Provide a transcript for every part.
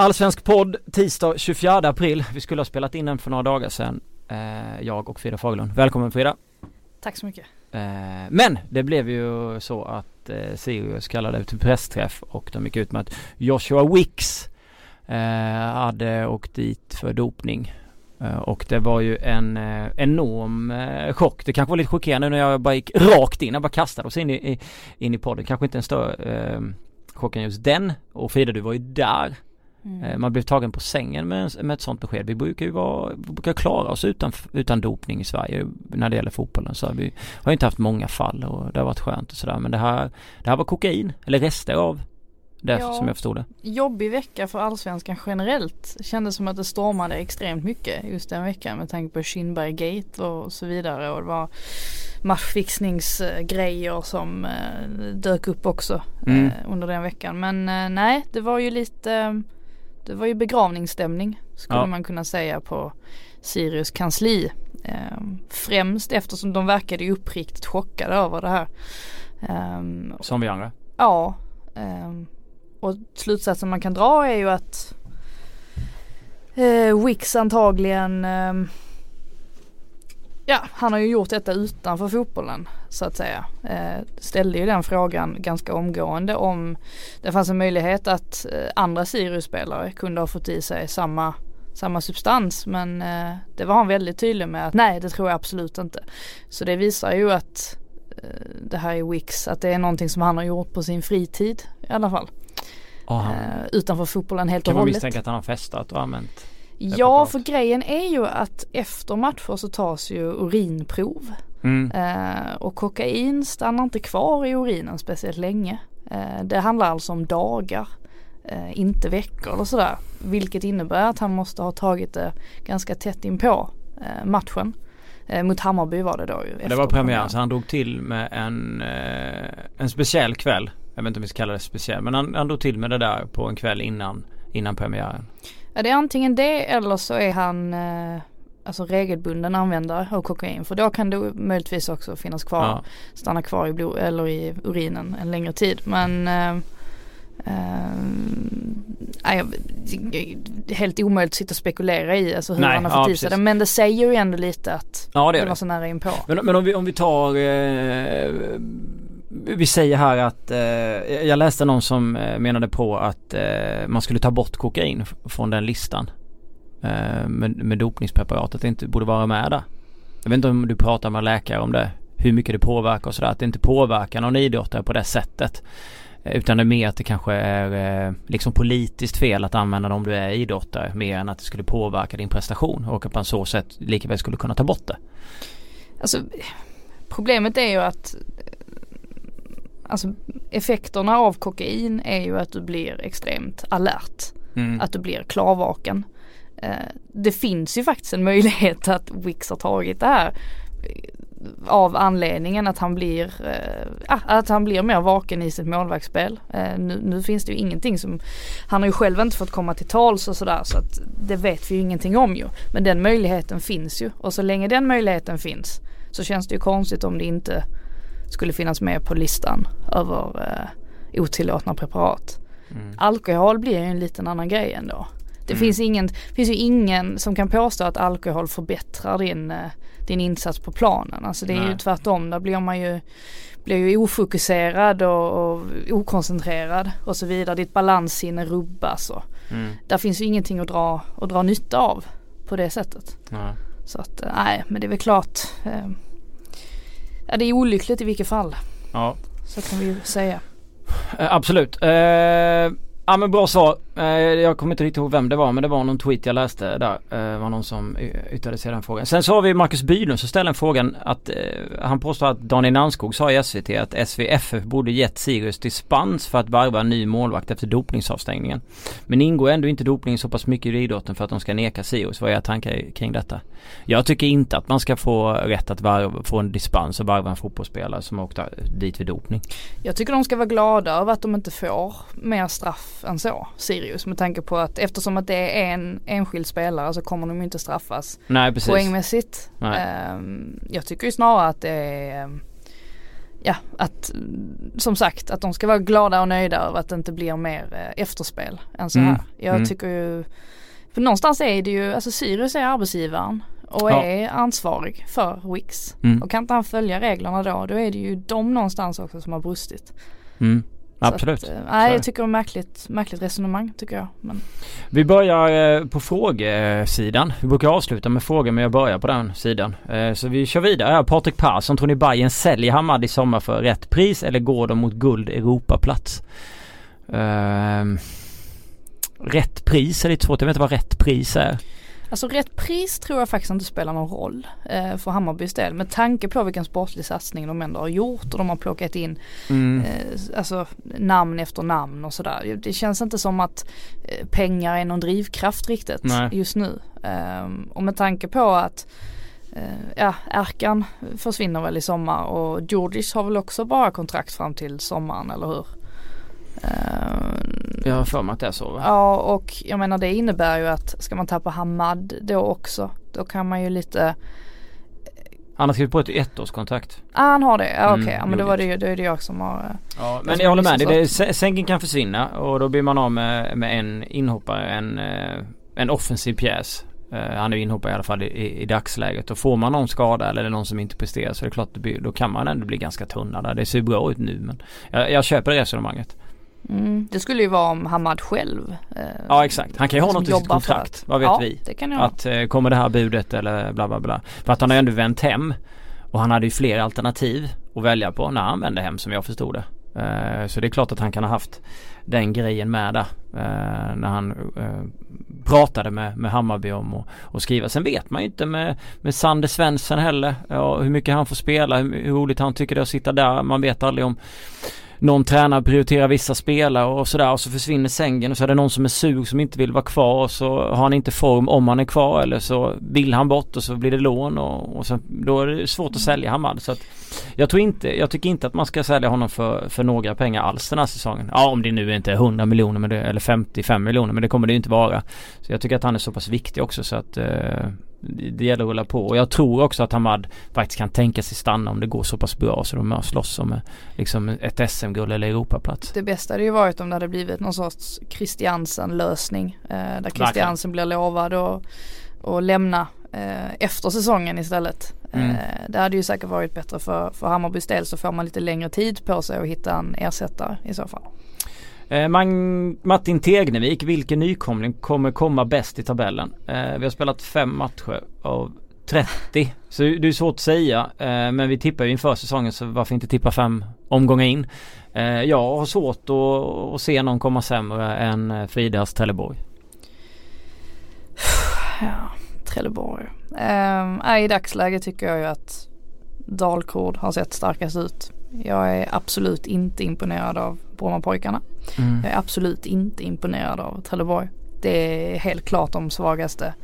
Allsvensk podd tisdag 24 april. Vi skulle ha spelat in den för några dagar sedan. Eh, jag och Frida Fagerlund. Välkommen Frida. Tack så mycket. Eh, men det blev ju så att eh, Sirius kallade till pressträff och de gick ut med att Joshua Wicks eh, hade åkt dit för dopning. Eh, och det var ju en eh, enorm chock. Det kanske var lite chockerande när jag bara gick rakt in. Jag bara kastade oss in i, in i podden. Kanske inte en större chock än just den. Och Frida du var ju där. Mm. Man blev tagen på sängen med, med ett sånt besked. Vi brukar ju vara, brukar klara oss utan, utan dopning i Sverige när det gäller fotbollen. Så vi har inte haft många fall och det har varit skönt och sådär. Men det här, det här var kokain, eller rester av det ja, som jag förstod det. Jobbig vecka för allsvenskan generellt. Kändes som att det stormade extremt mycket just den veckan med tanke på Kindberg Gate och så vidare. Och det var matchfixningsgrejer som eh, dök upp också mm. eh, under den veckan. Men eh, nej, det var ju lite det var ju begravningsstämning skulle ja. man kunna säga på Sirius kansli. Eh, främst eftersom de verkade ju uppriktigt chockade över det här. Eh, Som vi andra? Ja. Eh, och slutsatsen man kan dra är ju att eh, Wix antagligen ehm, Ja, han har ju gjort detta utanför fotbollen så att säga. Eh, ställde ju den frågan ganska omgående om det fanns en möjlighet att eh, andra Sirius-spelare kunde ha fått i sig samma, samma substans men eh, det var han väldigt tydlig med att nej det tror jag absolut inte. Så det visar ju att eh, det här är Wix, att det är någonting som han har gjort på sin fritid i alla fall. Aha. Eh, utanför fotbollen helt och hållet. Kan man misstänka att han har festat och använt Ja för grejen är ju att efter matcher så tas ju urinprov. Mm. Eh, och kokain stannar inte kvar i urinen speciellt länge. Eh, det handlar alltså om dagar. Eh, inte veckor eller sådär. Vilket innebär att han måste ha tagit det ganska tätt in på eh, matchen. Eh, mot Hammarby var det då ju. Det var premiär så han drog till med en, eh, en speciell kväll. Jag vet inte om vi ska kalla det speciell men han, han drog till med det där på en kväll innan, innan premiären. Ja det är antingen det eller så är han eh, alltså regelbunden användare av kokain för då kan det möjligtvis också finnas kvar, ja. stanna kvar i blod eller i urinen en längre tid. Men eh, eh, helt omöjligt att sitta och spekulera i alltså hur Nej, han har fått ja, i sig det. Men det säger ju ändå lite att ja, det, det var så nära inpå. Men, men om, vi, om vi tar eh, vi säger här att eh, jag läste någon som eh, menade på att eh, man skulle ta bort kokain från den listan. Eh, med, med dopningspreparat, att det inte borde vara med där. Jag vet inte om du pratar med läkare om det. Hur mycket det påverkar och sådär. Att det inte påverkar någon idrottare på det sättet. Eh, utan det är mer att det kanske är eh, liksom politiskt fel att använda det om du är idrottare. Mer än att det skulle påverka din prestation. Och att man så sätt lika väl skulle kunna ta bort det. Alltså problemet är ju att alltså effekterna av kokain är ju att du blir extremt alert. Mm. Att du blir klarvaken. Eh, det finns ju faktiskt en möjlighet att Wix har tagit det här eh, av anledningen att han blir, äh, att han blir mer vaken i sitt målvaktsspel. Äh, nu, nu, finns det ju ingenting som, han har ju själv inte fått komma till tals och sådär så att det vet vi ju ingenting om ju. Men den möjligheten finns ju och så länge den möjligheten finns så känns det ju konstigt om det inte skulle finnas med på listan över eh, otillåtna preparat. Mm. Alkohol blir ju en liten annan grej ändå. Det mm. finns, ingen, finns ju ingen som kan påstå att alkohol förbättrar din, eh, din insats på planen. Alltså det är Nej. ju tvärtom, där blir man ju, blir ju ofokuserad och, och okoncentrerad och så vidare. Ditt balanssinne rubbas och mm. där finns ju ingenting att dra, att dra nytta av på det sättet. Nej. Så att eh, nej men det är väl klart eh, Ja det är olyckligt i vilket fall. Ja. Så kan vi ju säga. Eh, absolut. Eh, Ja men bra svar. Eh, jag kommer inte riktigt ihåg vem det var men det var någon tweet jag läste där. Det var någon som yttrade sig den frågan. Sen så har vi Marcus Bylund som ställer en frågan att eh, han påstår att Daniel Nanskog sa i SVT att SVFF borde gett Sirius dispens för att varva en ny målvakt efter dopningsavstängningen. Men ingår ändå inte dopning så pass mycket i idrotten för att de ska neka Sirius. Vad är era tankar kring detta? Jag tycker inte att man ska få rätt att varva, få en dispens och varva en fotbollsspelare som åkte dit vid dopning. Jag tycker de ska vara glada över att de inte får mer straff än så, Sirius. Med tanke på att eftersom att det är en enskild spelare så kommer de inte straffas Nej, precis. poängmässigt. Nej. Um, jag tycker ju snarare att det är ja, att som sagt att de ska vara glada och nöjda över att det inte blir mer eh, efterspel än så mm. här. Jag mm. tycker ju, för någonstans är det ju, alltså Sirius är arbetsgivaren och ja. är ansvarig för Wix. Mm. Och kan inte han följa reglerna då, då är det ju de någonstans också som har brustit. Absolut. Att, eh, nej jag tycker det är märkligt, märkligt resonemang tycker jag. Men... Vi börjar eh, på frågesidan. Vi brukar avsluta med frågor men jag börjar på den sidan. Eh, så vi kör vidare. Patrik Persson, tror ni Bayern säljer Hamad i sommar för rätt pris eller går de mot guld Europaplats? Uh, rätt pris är lite svårt. Jag vet inte vad rätt pris är. Alltså rätt pris tror jag faktiskt inte spelar någon roll eh, för Hammarbys del med tanke på vilken sportlig satsning de ändå har gjort och de har plockat in mm. eh, alltså namn efter namn och sådär. Det känns inte som att eh, pengar är någon drivkraft riktigt Nej. just nu. Ehm, och med tanke på att eh, ja, Erkan försvinner väl i sommar och Djurdjic har väl också bara kontrakt fram till sommaren eller hur? Jag har för mig att det är så va? Ja och jag menar det innebär ju att ska man tappa Hamad då också då kan man ju lite han har skrivit på ett ettårskontrakt. Ah, han har det, ja, okej. Okay. Mm, ja, men då, var det ju, då är det jag som har eh, Ja men jag håller med dig. Sänken kan försvinna och då blir man av med, med en inhoppare, en, eh, en offensiv pjäs. Uh, han är inhoppare i alla fall i, i, dagsläget. Och får man någon skada eller någon som inte presterar så är det klart det blir, då kan man ändå bli ganska tunna där. Det ser bra ut nu men jag, jag köper resonemanget. Mm, det skulle ju vara om Hamad själv. Eh, ja exakt. Han kan ju ha något i sitt kontrakt. Vad vet ja, vi? Det kan jag att eh, kommer det här budet eller bla bla bla. För att han har ju ändå vänt hem. Och han hade ju fler alternativ att välja på när han vände hem som jag förstod det. Eh, så det är klart att han kan ha haft den grejen med där. Eh, när han eh, pratade med, med Hammarby om att och skriva. Sen vet man ju inte med, med Sander Svensson heller. Ja, hur mycket han får spela, hur, hur roligt han tycker det är att sitta där. Man vet aldrig om någon tränare prioriterar vissa spelare och sådär och så försvinner sängen och så är det någon som är sug som inte vill vara kvar och så har han inte form om han är kvar eller så vill han bort och så blir det lån och, och så, då är det svårt att sälja Hamad så att jag tror inte, jag tycker inte att man ska sälja honom för, för några pengar alls den här säsongen. Ja om det nu inte är 100 miljoner men det, eller 55 miljoner men det kommer det ju inte vara. Så jag tycker att han är så pass viktig också så att eh, det gäller att rulla på och jag tror också att Hamad faktiskt kan tänka sig stanna om det går så pass bra så de slåss om liksom ett SM-guld eller Europaplats. Det bästa hade ju varit om det hade blivit någon sorts Christiansen lösning eh, där Christiansen blir lovad att och lämna eh, efter säsongen istället. Mm. Eh, det hade ju säkert varit bättre för, för Hammarbys del så får man lite längre tid på sig att hitta en ersättare i så fall. Eh, Martin Tegnevik, vilken nykomling kommer komma bäst i tabellen? Eh, vi har spelat fem matcher av 30. Så det är svårt att säga. Eh, men vi tippar ju inför säsongen så varför inte tippa fem omgångar in? Eh, jag har svårt att, att se någon komma sämre än eh, Fridas Trelleborg. Ja, Trelleborg. Eh, I dagsläget tycker jag ju att Dalkurd har sett starkast ut. Jag är absolut inte imponerad av Brommapojkarna. Mm. Jag är absolut inte imponerad av Trelleborg. Det är helt klart de svagaste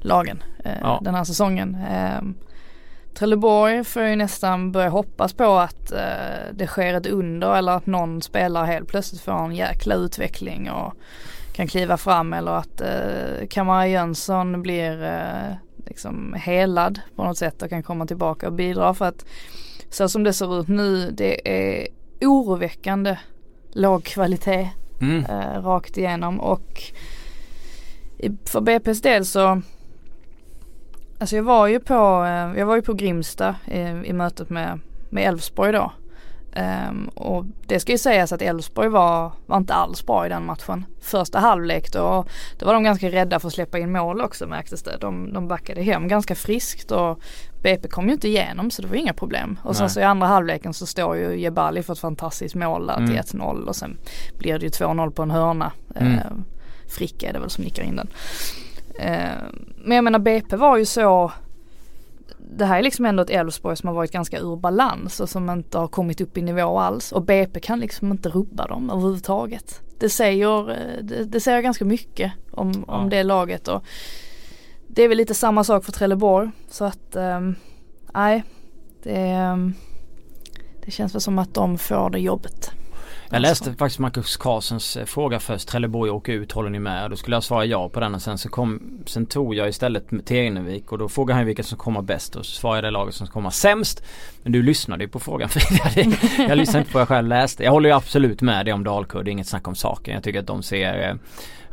lagen eh, ja. den här säsongen. Eh, Trelleborg får ju nästan börja hoppas på att eh, det sker ett under eller att någon spelare helt plötsligt får en jäkla utveckling och kan kliva fram eller att eh, Kamara Jönsson blir eh, liksom helad på något sätt och kan komma tillbaka och bidra för att så som det ser ut nu det är oroväckande låg kvalitet mm. eh, rakt igenom och för BP's del så Alltså jag var ju på, eh, jag var ju på Grimsta i, i mötet med, med Elfsborg då. Um, och det ska ju sägas att Elfsborg var, var inte alls bra i den matchen. Första halvlek då, då var de ganska rädda för att släppa in mål också märktes det. De, de backade hem ganska friskt och BP kom ju inte igenom så det var inga problem. Och sen så i andra halvleken så står ju Jebali för ett fantastiskt mål där mm. till 1-0 och sen blir det ju 2-0 på en hörna. Mm. Uh, Frick är det väl som nickar in den. Uh, men jag menar BP var ju så det här är liksom ändå ett Elfsborg som har varit ganska ur balans och som inte har kommit upp i nivå alls och BP kan liksom inte rubba dem överhuvudtaget. Det säger, eh, det, det säger ganska mycket om, ja. om det laget och det är väl lite samma sak för Trelleborg så att ehm, nej um, det, um, det känns väl som att de får det jobbet. Jag läste faktiskt Marcus Karlssons eh, fråga först. Trelleborg åker ut, håller ni med? Då skulle jag svara ja på den och sen så kom Sen tog jag istället Tegnevik och då frågade han vilka som kommer bäst och så svarade jag det laget som kommer sämst. Men du lyssnade ju på frågan Frida. jag lyssnade inte på vad jag själv läste. Jag håller ju absolut med dig om Dalkurd. Det är inget snack om saken. Jag tycker att de ser eh,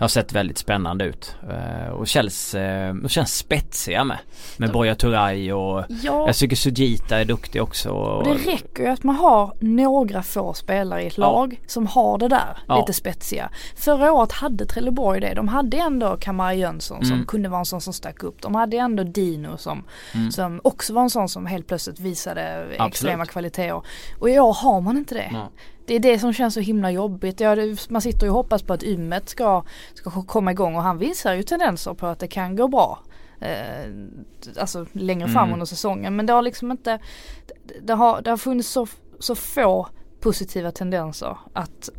har sett väldigt spännande ut. Uh, och känns, uh, känns spetsiga med. Med Boja Turay och ja. jag tycker Sujita är duktig också. Och det räcker ju att man har några få spelare i ett ja. lag som har det där ja. lite spetsiga. Förra året hade Trelleborg det. De hade ändå Kamara Jönsson mm. som kunde vara en sån som stack upp. De hade ändå Dino som, mm. som också var en sån som helt plötsligt visade Absolut. extrema kvaliteter. Och i år har man inte det. Det är det som känns så himla jobbigt. Ja, det, man sitter och hoppas på att Ymmet ska, ska komma igång och han visar ju tendenser på att det kan gå bra. Eh, alltså längre fram mm. under säsongen. Men det har liksom inte, det, det, har, det har funnits så, så få positiva tendenser att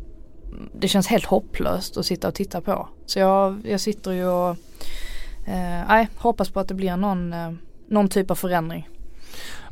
det känns helt hopplöst att sitta och titta på. Så jag, jag sitter ju och eh, nej, hoppas på att det blir någon, eh, någon typ av förändring.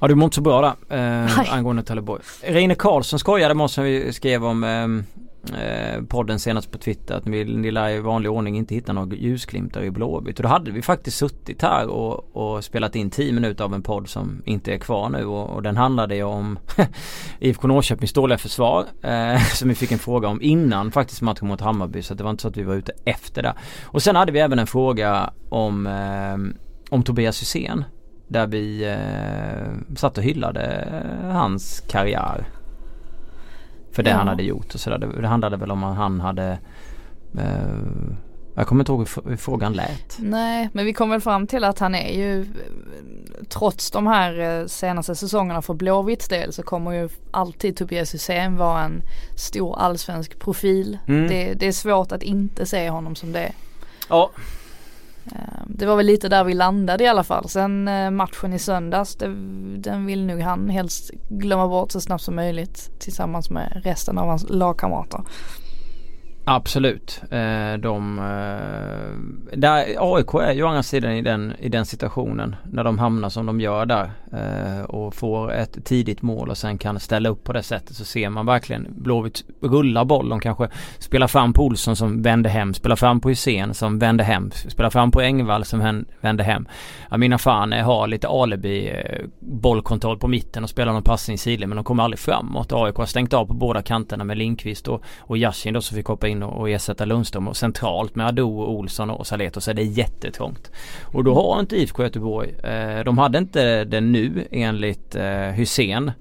Ja du mår inte så bra där eh, angående Trelleborg. Reine Karlsson skojade med oss när vi skrev om eh, eh, podden senast på Twitter att ni, ni lär i vanlig ordning inte hitta några ljusglimtar i Blåvitt. Och då hade vi faktiskt suttit här och, och, spelat in 10 minuter av en podd som inte är kvar nu och, och den handlade ju om IFK Norrköpings dåliga försvar eh, som vi fick en fråga om innan faktiskt matchen mot Hammarby så det var inte så att vi var ute efter det. Och sen hade vi även en fråga om, eh, om Tobias Hysén där vi eh, satt och hyllade hans karriär. För det ja. han hade gjort och sådär. Det, det handlade väl om att han hade eh, jag kommer inte ihåg hur frågan lät. Nej men vi kom väl fram till att han är ju trots de här eh, senaste säsongerna för Blåvitts del så kommer ju alltid Tobias Hysén vara en stor allsvensk profil. Mm. Det, det, är svårt att inte se honom som det. Ja Ehm, det var väl lite där vi landade i alla fall. Sen eh, matchen i söndags, det, den vill nog han helst glömma bort så snabbt som möjligt tillsammans med resten av hans lagkamrater. Absolut. Eh, de, eh, där AIK är ju å andra sidan i den, i den situationen när de hamnar som de gör där eh, och får ett tidigt mål och sen kan ställa upp på det sättet så ser man verkligen Blåvitt rulla boll. De kanske spelar fram på Olsson som vänder hem, spelar fram på Hysén som vänder hem, spelar fram på Engvall som vänder hem. Amina Fane har lite alibi bollkontroll på mitten och spelar någon passning i sidled men de kommer aldrig framåt. AIK har stängt av på båda kanterna med Lindqvist och, och Yashin då som fick hoppa in och, och ersätta Lundström och centralt med Ado, Olsson och Saletto så är det jättetrångt. Och då har inte IFK Göteborg, eh, de hade inte det nu enligt eh, Hussein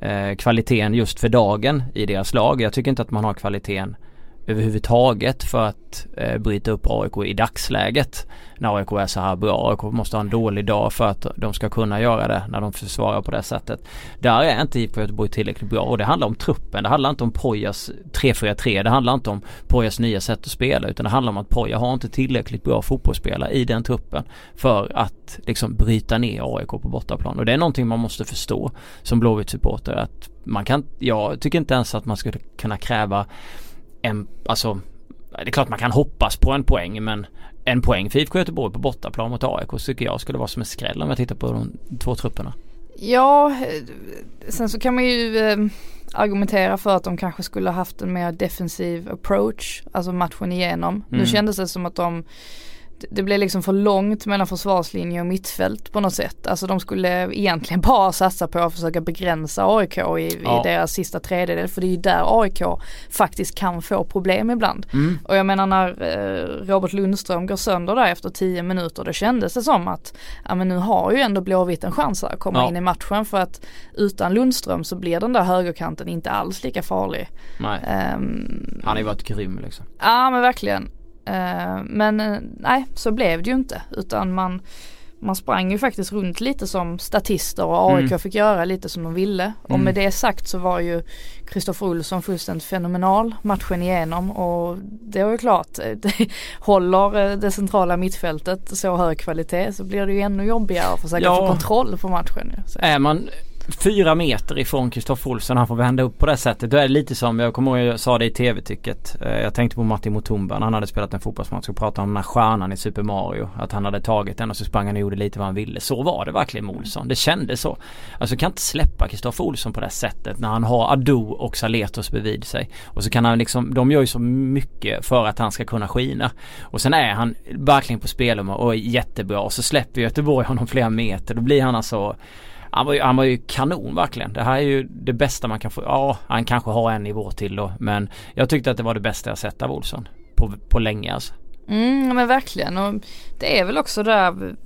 eh, kvaliteten just för dagen i deras lag. Jag tycker inte att man har kvaliteten överhuvudtaget för att eh, bryta upp AIK i dagsläget. När AIK är så här bra. AIK måste ha en dålig dag för att de ska kunna göra det när de försvarar på det sättet. Där är inte IFK Göteborg tillräckligt bra och det handlar om truppen. Det handlar inte om Pojas 3-4-3. Det handlar inte om Pojas nya sätt att spela utan det handlar om att Poja har inte tillräckligt bra fotbollsspelare i den truppen för att liksom bryta ner AIK på bortaplan. Och det är någonting man måste förstå som Blåvitt supporter att man kan, jag tycker inte ens att man skulle kunna kräva en, alltså det är klart man kan hoppas på en poäng men en poäng för IFK Göteborg på bortaplan mot AIK tycker jag skulle vara som en skräll om jag tittar på de två trupperna. Ja, sen så kan man ju eh, argumentera för att de kanske skulle haft en mer defensiv approach, alltså matchen igenom. Mm. Nu kändes det som att de det blev liksom för långt mellan försvarslinje och mittfält på något sätt. Alltså de skulle egentligen bara satsa på att försöka begränsa AIK i, ja. i deras sista tredjedel. För det är ju där AIK faktiskt kan få problem ibland. Mm. Och jag menar när eh, Robert Lundström går sönder där efter tio minuter. Då kändes det som att ja men nu har ju ändå Blåvitt en chans att komma ja. in i matchen. För att utan Lundström så blir den där högerkanten inte alls lika farlig. Nej. Um, Han har ju varit grym liksom. Ja men verkligen. Eh, men eh, nej, så blev det ju inte utan man man sprang ju faktiskt runt lite som statister och AIK mm. fick göra lite som de ville. Mm. Och med det sagt så var ju Kristoffer Olsson fullständigt fenomenal matchen igenom och det är ju klart, eh, det håller det centrala mittfältet så hög kvalitet så blir det ju ännu jobbigare att försöka ja. få kontroll på matchen. Så. Är man fyra meter ifrån Kristoffer Olsson. Han får vända upp på det sättet. Då är det lite som, jag kommer ihåg jag sa det i tv-tycket. Eh, jag tänkte på Martin Mutumba när han hade spelat en fotbollsmatch och pratade om den här stjärnan i Super Mario. Att han hade tagit den och så sprang han och gjorde lite vad han ville. Så var det verkligen med Olsson. Det kändes så. Alltså kan inte släppa Kristoffer Olsson på det sättet när han har Ado och Saletos bredvid sig. Och så kan han liksom, de gör ju så mycket för att han ska kunna skina. Och sen är han verkligen på spelhumör och är jättebra. Och så släpper Göteborg honom flera meter. Då blir han alltså han var, ju, han var ju kanon verkligen. Det här är ju det bästa man kan få. Ja, han kanske har en nivå till då. Men jag tyckte att det var det bästa jag sett av Olsson. På, på länge alltså. Mm, men verkligen och det är väl också där,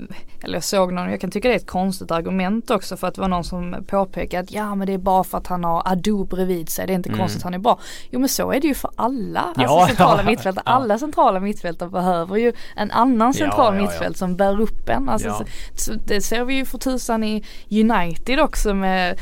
eller jag såg någon, jag kan tycka det är ett konstigt argument också för att det var någon som påpekade att ja men det är bara för att han har Ado bredvid sig, det är inte mm. konstigt att han är bra. Jo men så är det ju för alla, alltså ja, centrala ja, mittfältare. Ja. Alla centrala mittfältare behöver ju en annan central ja, mittfält som bär upp en. Alltså, så, så det ser vi ju för tusan i United också med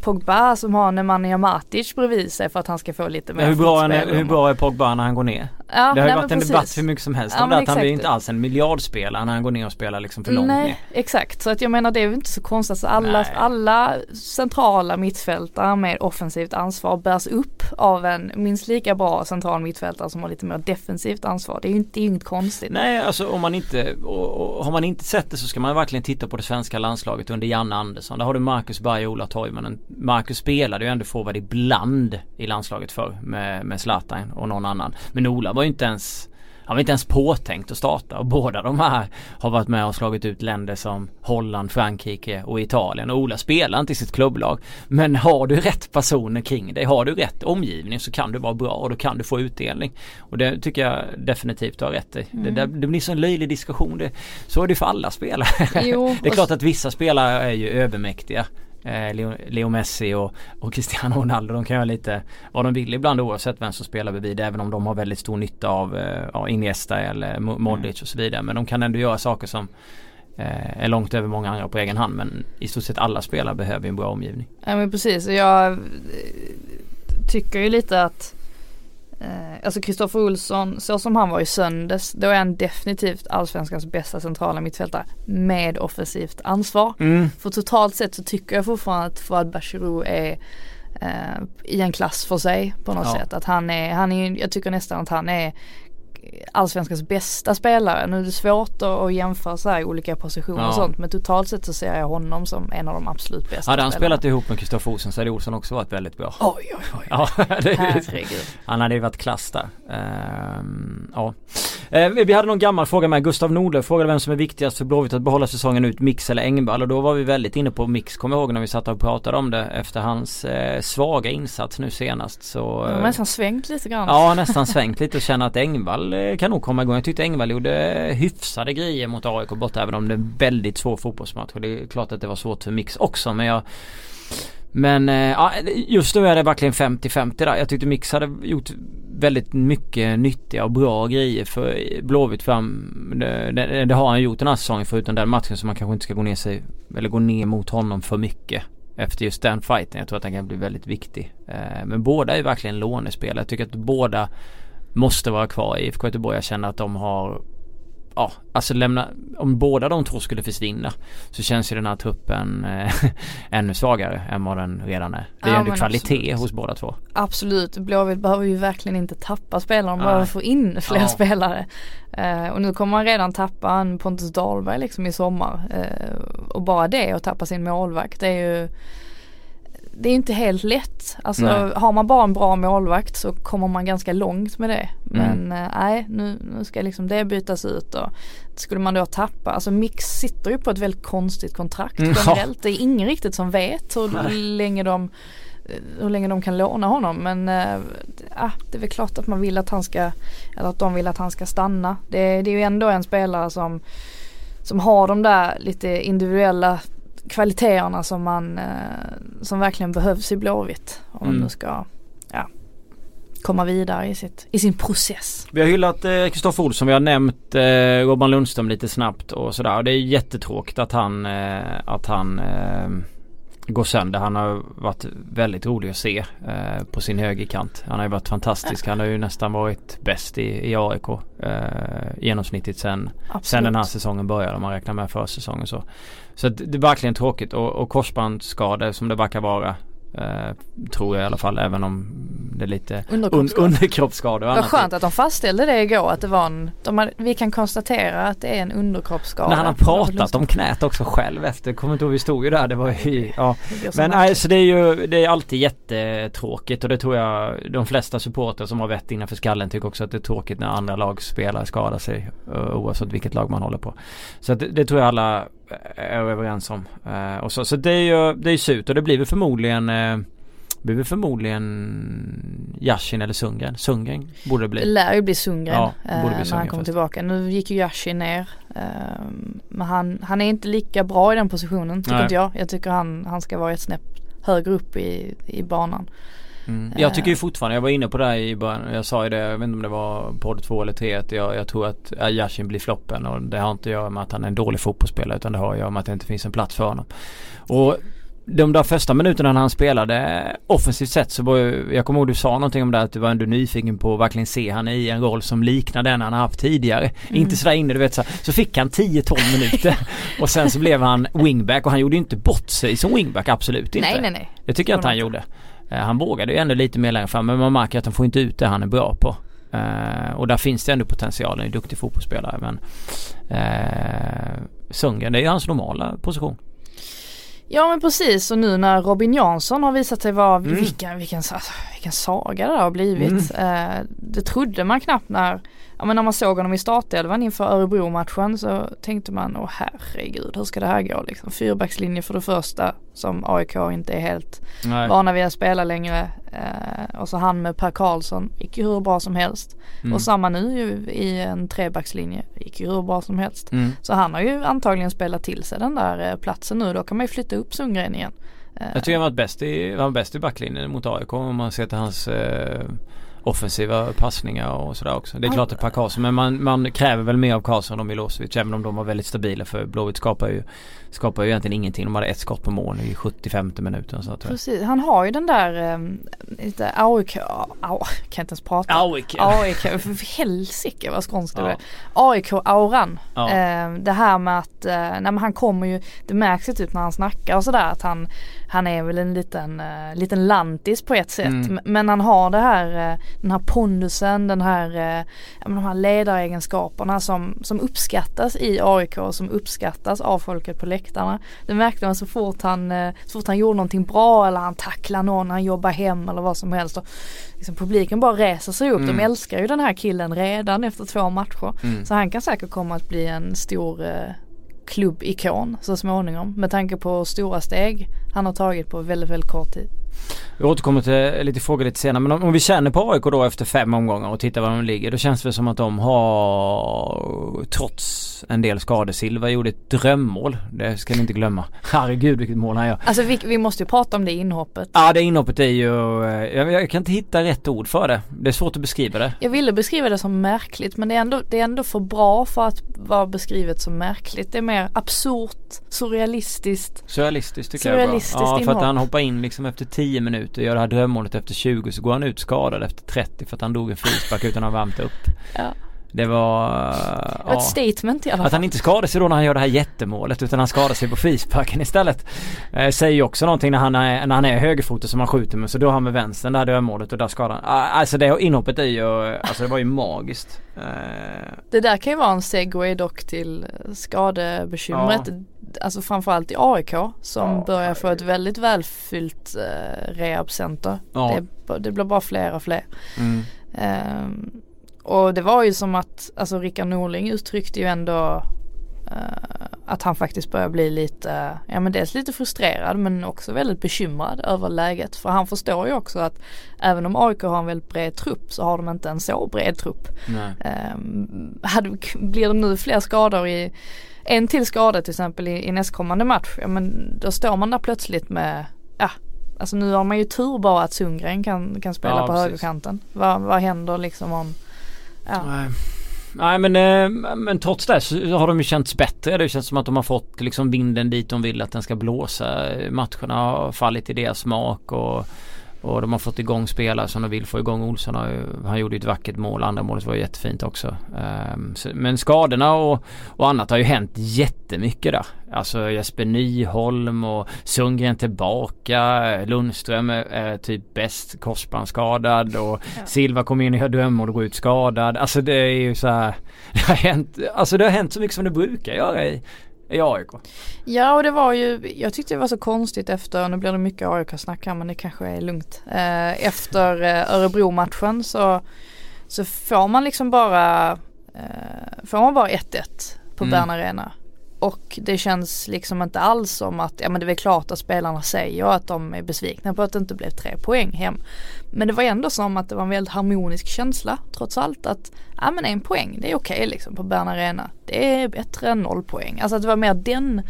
Pogba som har Nemanja Matic bredvid sig för att han ska få lite mer hur bra, är, hur bra är Pogba när han går ner? Ja, det har ju varit en debatt hur mycket som helst ja, om det att han blir inte alls en miljardspelare när han går ner och spelar liksom för långt Nej ner. exakt så att jag menar det är ju inte så konstigt så alla, alla centrala mittfältare med offensivt ansvar bärs upp av en minst lika bra central mittfältare som har lite mer defensivt ansvar. Det är ju inte, är inget konstigt. Nej alltså om man inte, och, och, har man inte sett det så ska man verkligen titta på det svenska landslaget under Janne Andersson. Där har du Marcus Berg och Ola Toivonen. Marcus spelade ju ändå forward ibland i landslaget för med, med Zlatan och någon annan. Men Ola var ju inte ens han var inte ens påtänkt att starta och båda de här har varit med och slagit ut länder som Holland, Frankrike och Italien. Och Ola spelar inte i sitt klubblag. Men har du rätt personer kring dig, har du rätt omgivning så kan du vara bra och då kan du få utdelning. Och det tycker jag definitivt du har rätt i. Mm. Det, det, blir så en löjlig diskussion. Det, så är det för alla spelare. Jo, det är klart att vissa spelare är ju övermäktiga eh, Leo, Leo, Messi och, och Cristiano Ronaldo. De kan göra lite vad de vill ibland oavsett vem som spelar bredvid. Även om de har väldigt stor nytta av eh, ja, Iniesta eller Modric och så vidare. Men de kan ändå göra saker som eh, är långt över många andra på egen hand. Men i stort sett alla spelare behöver en bra omgivning. Ja men precis. Jag tycker ju lite att alltså Kristoffer Olsson, så som han var i söndags, då är han definitivt allsvenskans bästa centrala mittfältare med offensivt ansvar. Mm. För totalt sett så tycker jag fortfarande att Fouad Bachirou är eh, i en klass för sig på något ja. sätt. Att han är, han är, jag tycker nästan att han är allsvenskans bästa spelare. Nu är det svårt att jämföra så här olika positioner ja. och sånt men totalt sett så ser jag honom som en av de absolut bästa Hade han spelarna. spelat ihop med Kristoffer Olsson så hade Olsson också varit väldigt bra. Oj oj oj. Ja, Herregud. Han hade ju varit klass där. Uh, ja. Uh, vi hade någon gammal fråga med Gustav Nordlöf frågade vem som är viktigast för Blåvitt att behålla säsongen ut, Mix eller Engvall och då var vi väldigt inne på Mix kommer jag ihåg när vi satt och pratade om det efter hans uh, svaga insats nu senast så uh, Nästan svängt lite grann. Ja nästan svängt lite och känner att Engvall Eh, kan nog komma igång. Jag tyckte Engvall gjorde hyfsade grejer mot AIK borta även om det är en väldigt svår fotbollsmatch. Och det är klart att det var svårt för Mix också men jag men eh, ja, just nu är det verkligen 50-50 där. Jag tyckte Mix hade gjort väldigt mycket nyttiga och bra grejer för Blåvitt fram. Det, det, det, har han gjort den här säsongen förutom den matchen så man kanske inte ska gå ner sig eller gå ner mot honom för mycket. Efter just den fighten. Jag tror att den kan bli väldigt viktig. Eh, men båda är verkligen lånespelare. Jag tycker att båda måste vara kvar i IFK Göteborg. Jag känner att de har Ja, alltså lämna, om båda de två skulle försvinna så känns ju den här truppen eh, ännu svagare än vad den redan är. Det är ja, ändå kvalitet absolut. hos båda två. Absolut, Blåvitt behöver ju verkligen inte tappa spelare, de behöver få in fler ja. spelare. Eh, och nu kommer man redan tappa en Pontus Dahlberg liksom i sommar. Eh, och bara det att tappa sin målvakt det är ju det är inte helt lätt. Alltså nej. har man bara en bra målvakt så kommer man ganska långt med det. Mm. Men mm. nej, nu, nu ska liksom det bytas ut och skulle man då tappa, alltså Mix sitter ju på ett väldigt konstigt kontrakt mm. generellt. Det är ingen riktigt som vet hur nej. länge de hur länge de kan låna honom men äh, det är väl klart att man vill att han ska, eller att de vill att han ska stanna. Det, det är ju ändå en spelare som, som har de där lite individuella kvaliteterna som man, eh, som verkligen behövs i Blåvitt. Om mm. man nu ska, ja, komma vidare i, sitt, i sin process. Vi har hyllat Kristoffer eh, Olsson, vi har nämnt eh, Robban Lundström lite snabbt och sådär. Det är jättetråkigt att han, eh, att han eh, gå sönder. Han har varit väldigt rolig att se eh, på sin högerkant. Han har ju varit fantastisk. Han har ju nästan varit bäst i, i AIK eh, genomsnittligt sen, sen den här säsongen började om man räknar med försäsongen så. Så det är verkligen tråkigt och, och korsbandsskador som det verkar vara Eh, tror jag i alla fall även om det är lite underkroppsskador. underkroppsskador Vad skönt att de fastställde det igår att det var en, de har, vi kan konstatera att det är en underkroppsskada. När han har pratat om knät också själv efter, kommer inte ihåg vi stod ju där, det var ju, ja. Men nej så det är ju, det är alltid jättetråkigt och det tror jag de flesta supporter som har vett innanför skallen tycker också att det är tråkigt när andra lagspelare skadar sig oavsett vilket lag man håller på. Så det, det tror jag alla är överens om. Uh, och så, så det är ju det är surt och det blir väl förmodligen uh, blir väl förmodligen Yashin eller Sundgren. Sundgren borde det bli. Det lär ju bli Sundgren ja, uh, bli när han kommer tillbaka. Nu gick ju Yashin ner. men han, han är inte lika bra i den positionen tycker Nej. inte jag. Jag tycker han, han ska vara ett snäpp högre upp i, i banan. Mm. Jag tycker ju fortfarande, jag var inne på det här i början, jag sa ju det, jag vet inte om det var podd två eller tre att jag, jag tror att Yashin blir floppen och det har inte att göra med att han är en dålig fotbollsspelare utan det har att göra med att det inte finns en plats för honom. Och de där första minuterna när han spelade offensivt sett så var ju, jag kommer ihåg du sa någonting om det att du var ändå nyfiken på att verkligen se han i en roll som liknar den han har haft tidigare. Mm. Inte sådär inne du vet så, så fick han 10-12 minuter och sen så blev han wingback och han gjorde inte bort sig som wingback absolut inte. Nej nej nej. Det tycker jag inte han gjorde. Eh, han vågade ju ändå lite mer längre fram men man märker att han får inte ut det han är bra på. Uh, och där finns det ändå potential, en duktig fotbollsspelare men uh, Sundgren det är ju hans normala position. Ja men precis och nu när Robin Jansson har visat sig vara, mm. vilken, vilken, alltså, vilken saga det har blivit. Mm. Uh, det trodde man knappt när ja men när man såg honom i startelvan inför Örebro-matchen så tänkte man, åh herregud hur ska det här gå liksom. Fyrbackslinje för det första som AIK inte är helt Nej. vana vid att spela längre. Eh, och så han med Per Karlsson, gick ju hur bra som helst. Mm. Och samma nu ju i en trebackslinje, gick ju hur bra som helst. Mm. Så han har ju antagligen spelat till sig den där eh, platsen nu, då kan man ju flytta upp Sundgren igen. Eh. Jag tycker han var bäst i, han var bäst i backlinjen mot AIK om man ser till hans eh offensiva passningar och sådär också. Det är klart det är Per Karlsson men man, man kräver väl mer av Karlsson och Milosevic även om de var väldigt stabila för Blåvitt skapar ju skapar ju egentligen ingenting. De hade ett skott på mål i 75 minuten. Så att Precis, han har ju den där um, lite AIK, au, kan inte ens prata. AIK. AIK, för helsike vad skånskt det ja. AIK-auran. Ja. Uh, det här med att, uh, nej men han kommer ju, det märks ju typ när han snackar och sådär att han, han är väl en liten, uh, liten lantis på ett sätt. Mm. Men han har det här, uh, den här pondusen, den här, uh, de här ledaregenskaperna som, som uppskattas i AIK och som uppskattas av folket på läktarna. Det märkte man så fort han, eh, så fort han gjorde någonting bra eller han tacklade någon, han jobbar hem eller vad som helst. Och liksom publiken bara reser sig upp. Mm. De älskar ju den här killen redan efter två matcher. Mm. Så han kan säkert komma att bli en stor klubbikon så småningom med tanke på stora steg han har tagit på väldigt, väldigt kort tid. Vi återkommer till lite frågor lite senare men om, om vi känner på AIK då efter fem omgångar och tittar var de ligger då känns det som att de har trots en del skador. Silva gjorde ett drömmål. Det ska ni inte glömma. Herregud vilket mål han gör. Alltså vi, vi måste ju prata om det inhoppet. Ja det inhoppet är ju, eh, jag, jag, kan inte hitta rätt ord för det. Det är svårt att beskriva det. Jag ville beskriva det som märkligt men det är ändå, det är ändå för bra för att vara beskrivet som märkligt. Det är mer absurt, surrealistiskt. Surrealistiskt tycker surrealistiskt jag är bra. Ja för att han hoppar in liksom efter 10 minuter, gör det här drömmålet efter 20 så går han ut skadad efter 30 för att han dog en frispark utan att ha värmt upp. Ja. Det var... Ja, ett statement i alla fall. Att han inte skadar sig då när han gör det här jättemålet utan han skadar sig på frisparken istället. Eh, säger ju också någonting när han är, när han är högerfotad som han skjuter med så då har han med vänstern det här dödmålet och där skadar han. Ah, alltså det inhoppet är ju, alltså det var ju magiskt. Eh. Det där kan ju vara en segway dock till skadebekymret. Ja. Alltså framförallt i AIK som ja, börjar få ett väldigt välfyllt eh, rehabcenter. Ja. Det, det blir bara fler och fler. Mm. Um, och det var ju som att, alltså Rickard Norling uttryckte ju ändå uh, att han faktiskt börjar bli lite, ja men dels lite frustrerad men också väldigt bekymrad över läget. För han förstår ju också att även om AIK har en väldigt bred trupp så har de inte en så bred trupp. Um, hade, blir det nu fler skador i en till skada till exempel i, i nästkommande match, ja men då står man där plötsligt med, ja Alltså nu har man ju tur bara att Sundgren kan, kan spela ja, på precis. högerkanten. Vad, vad händer liksom om Ja. Nej. nej men, eh, men trots det så har de ju känts bättre. Det känns som att de har fått liksom vinden dit de vill att den ska blåsa. Matcherna har fallit i deras smak och och de har fått igång spelare som de vill få igång. Olsson har ju, han gjorde ett vackert mål. Andra målet var jättefint också. Um, så, men skadorna och, och annat har ju hänt jättemycket där. Alltså Jesper Nyholm och Sundgren tillbaka. Lundström är, är typ bäst korsbandsskadad och ja. Silva kom in gör drömmål och går ut skadad. Alltså det är ju så här, Det har hänt, alltså det har hänt så mycket som det brukar göra i i AIK. Ja och det var ju, jag tyckte det var så konstigt efter, nu blir det mycket AIK-snack här men det kanske är lugnt. Eh, efter eh, Örebro-matchen så, så får man liksom bara, eh, får man bara 1-1 på mm. Bern Arena. Och det känns liksom inte alls som att, ja men det är väl klart att spelarna säger att de är besvikna på att det inte blev tre poäng hem. Men det var ändå som att det var en väldigt harmonisk känsla trots allt att, ja men en poäng det är okej okay, liksom på Bern Arena. Det är bättre än noll poäng. Alltså att det var mer den,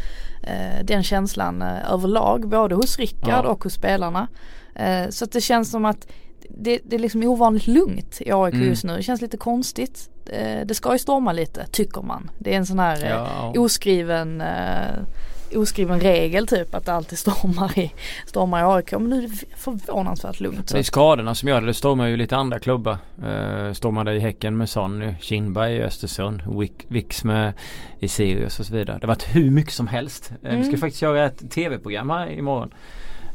eh, den känslan eh, överlag både hos Rickard ja. och hos spelarna. Eh, så att det känns som att det, det är liksom ovanligt lugnt i AIK mm. just nu. Det känns lite konstigt. Eh, det ska ju storma lite tycker man. Det är en sån här ja. eh, oskriven eh, oskriven regel typ att det alltid stormar i, stormar i AIK. Men nu är det förvånansvärt lugnt. Det är skadorna som gör det. Det stormar ju lite andra klubbar. Uh, stormade i Häcken med Sonny, Kindberg i Östersund, Wix med i Sirius och så vidare. Det har varit hur mycket som helst. Mm. Vi ska mm. faktiskt göra ett tv-program här imorgon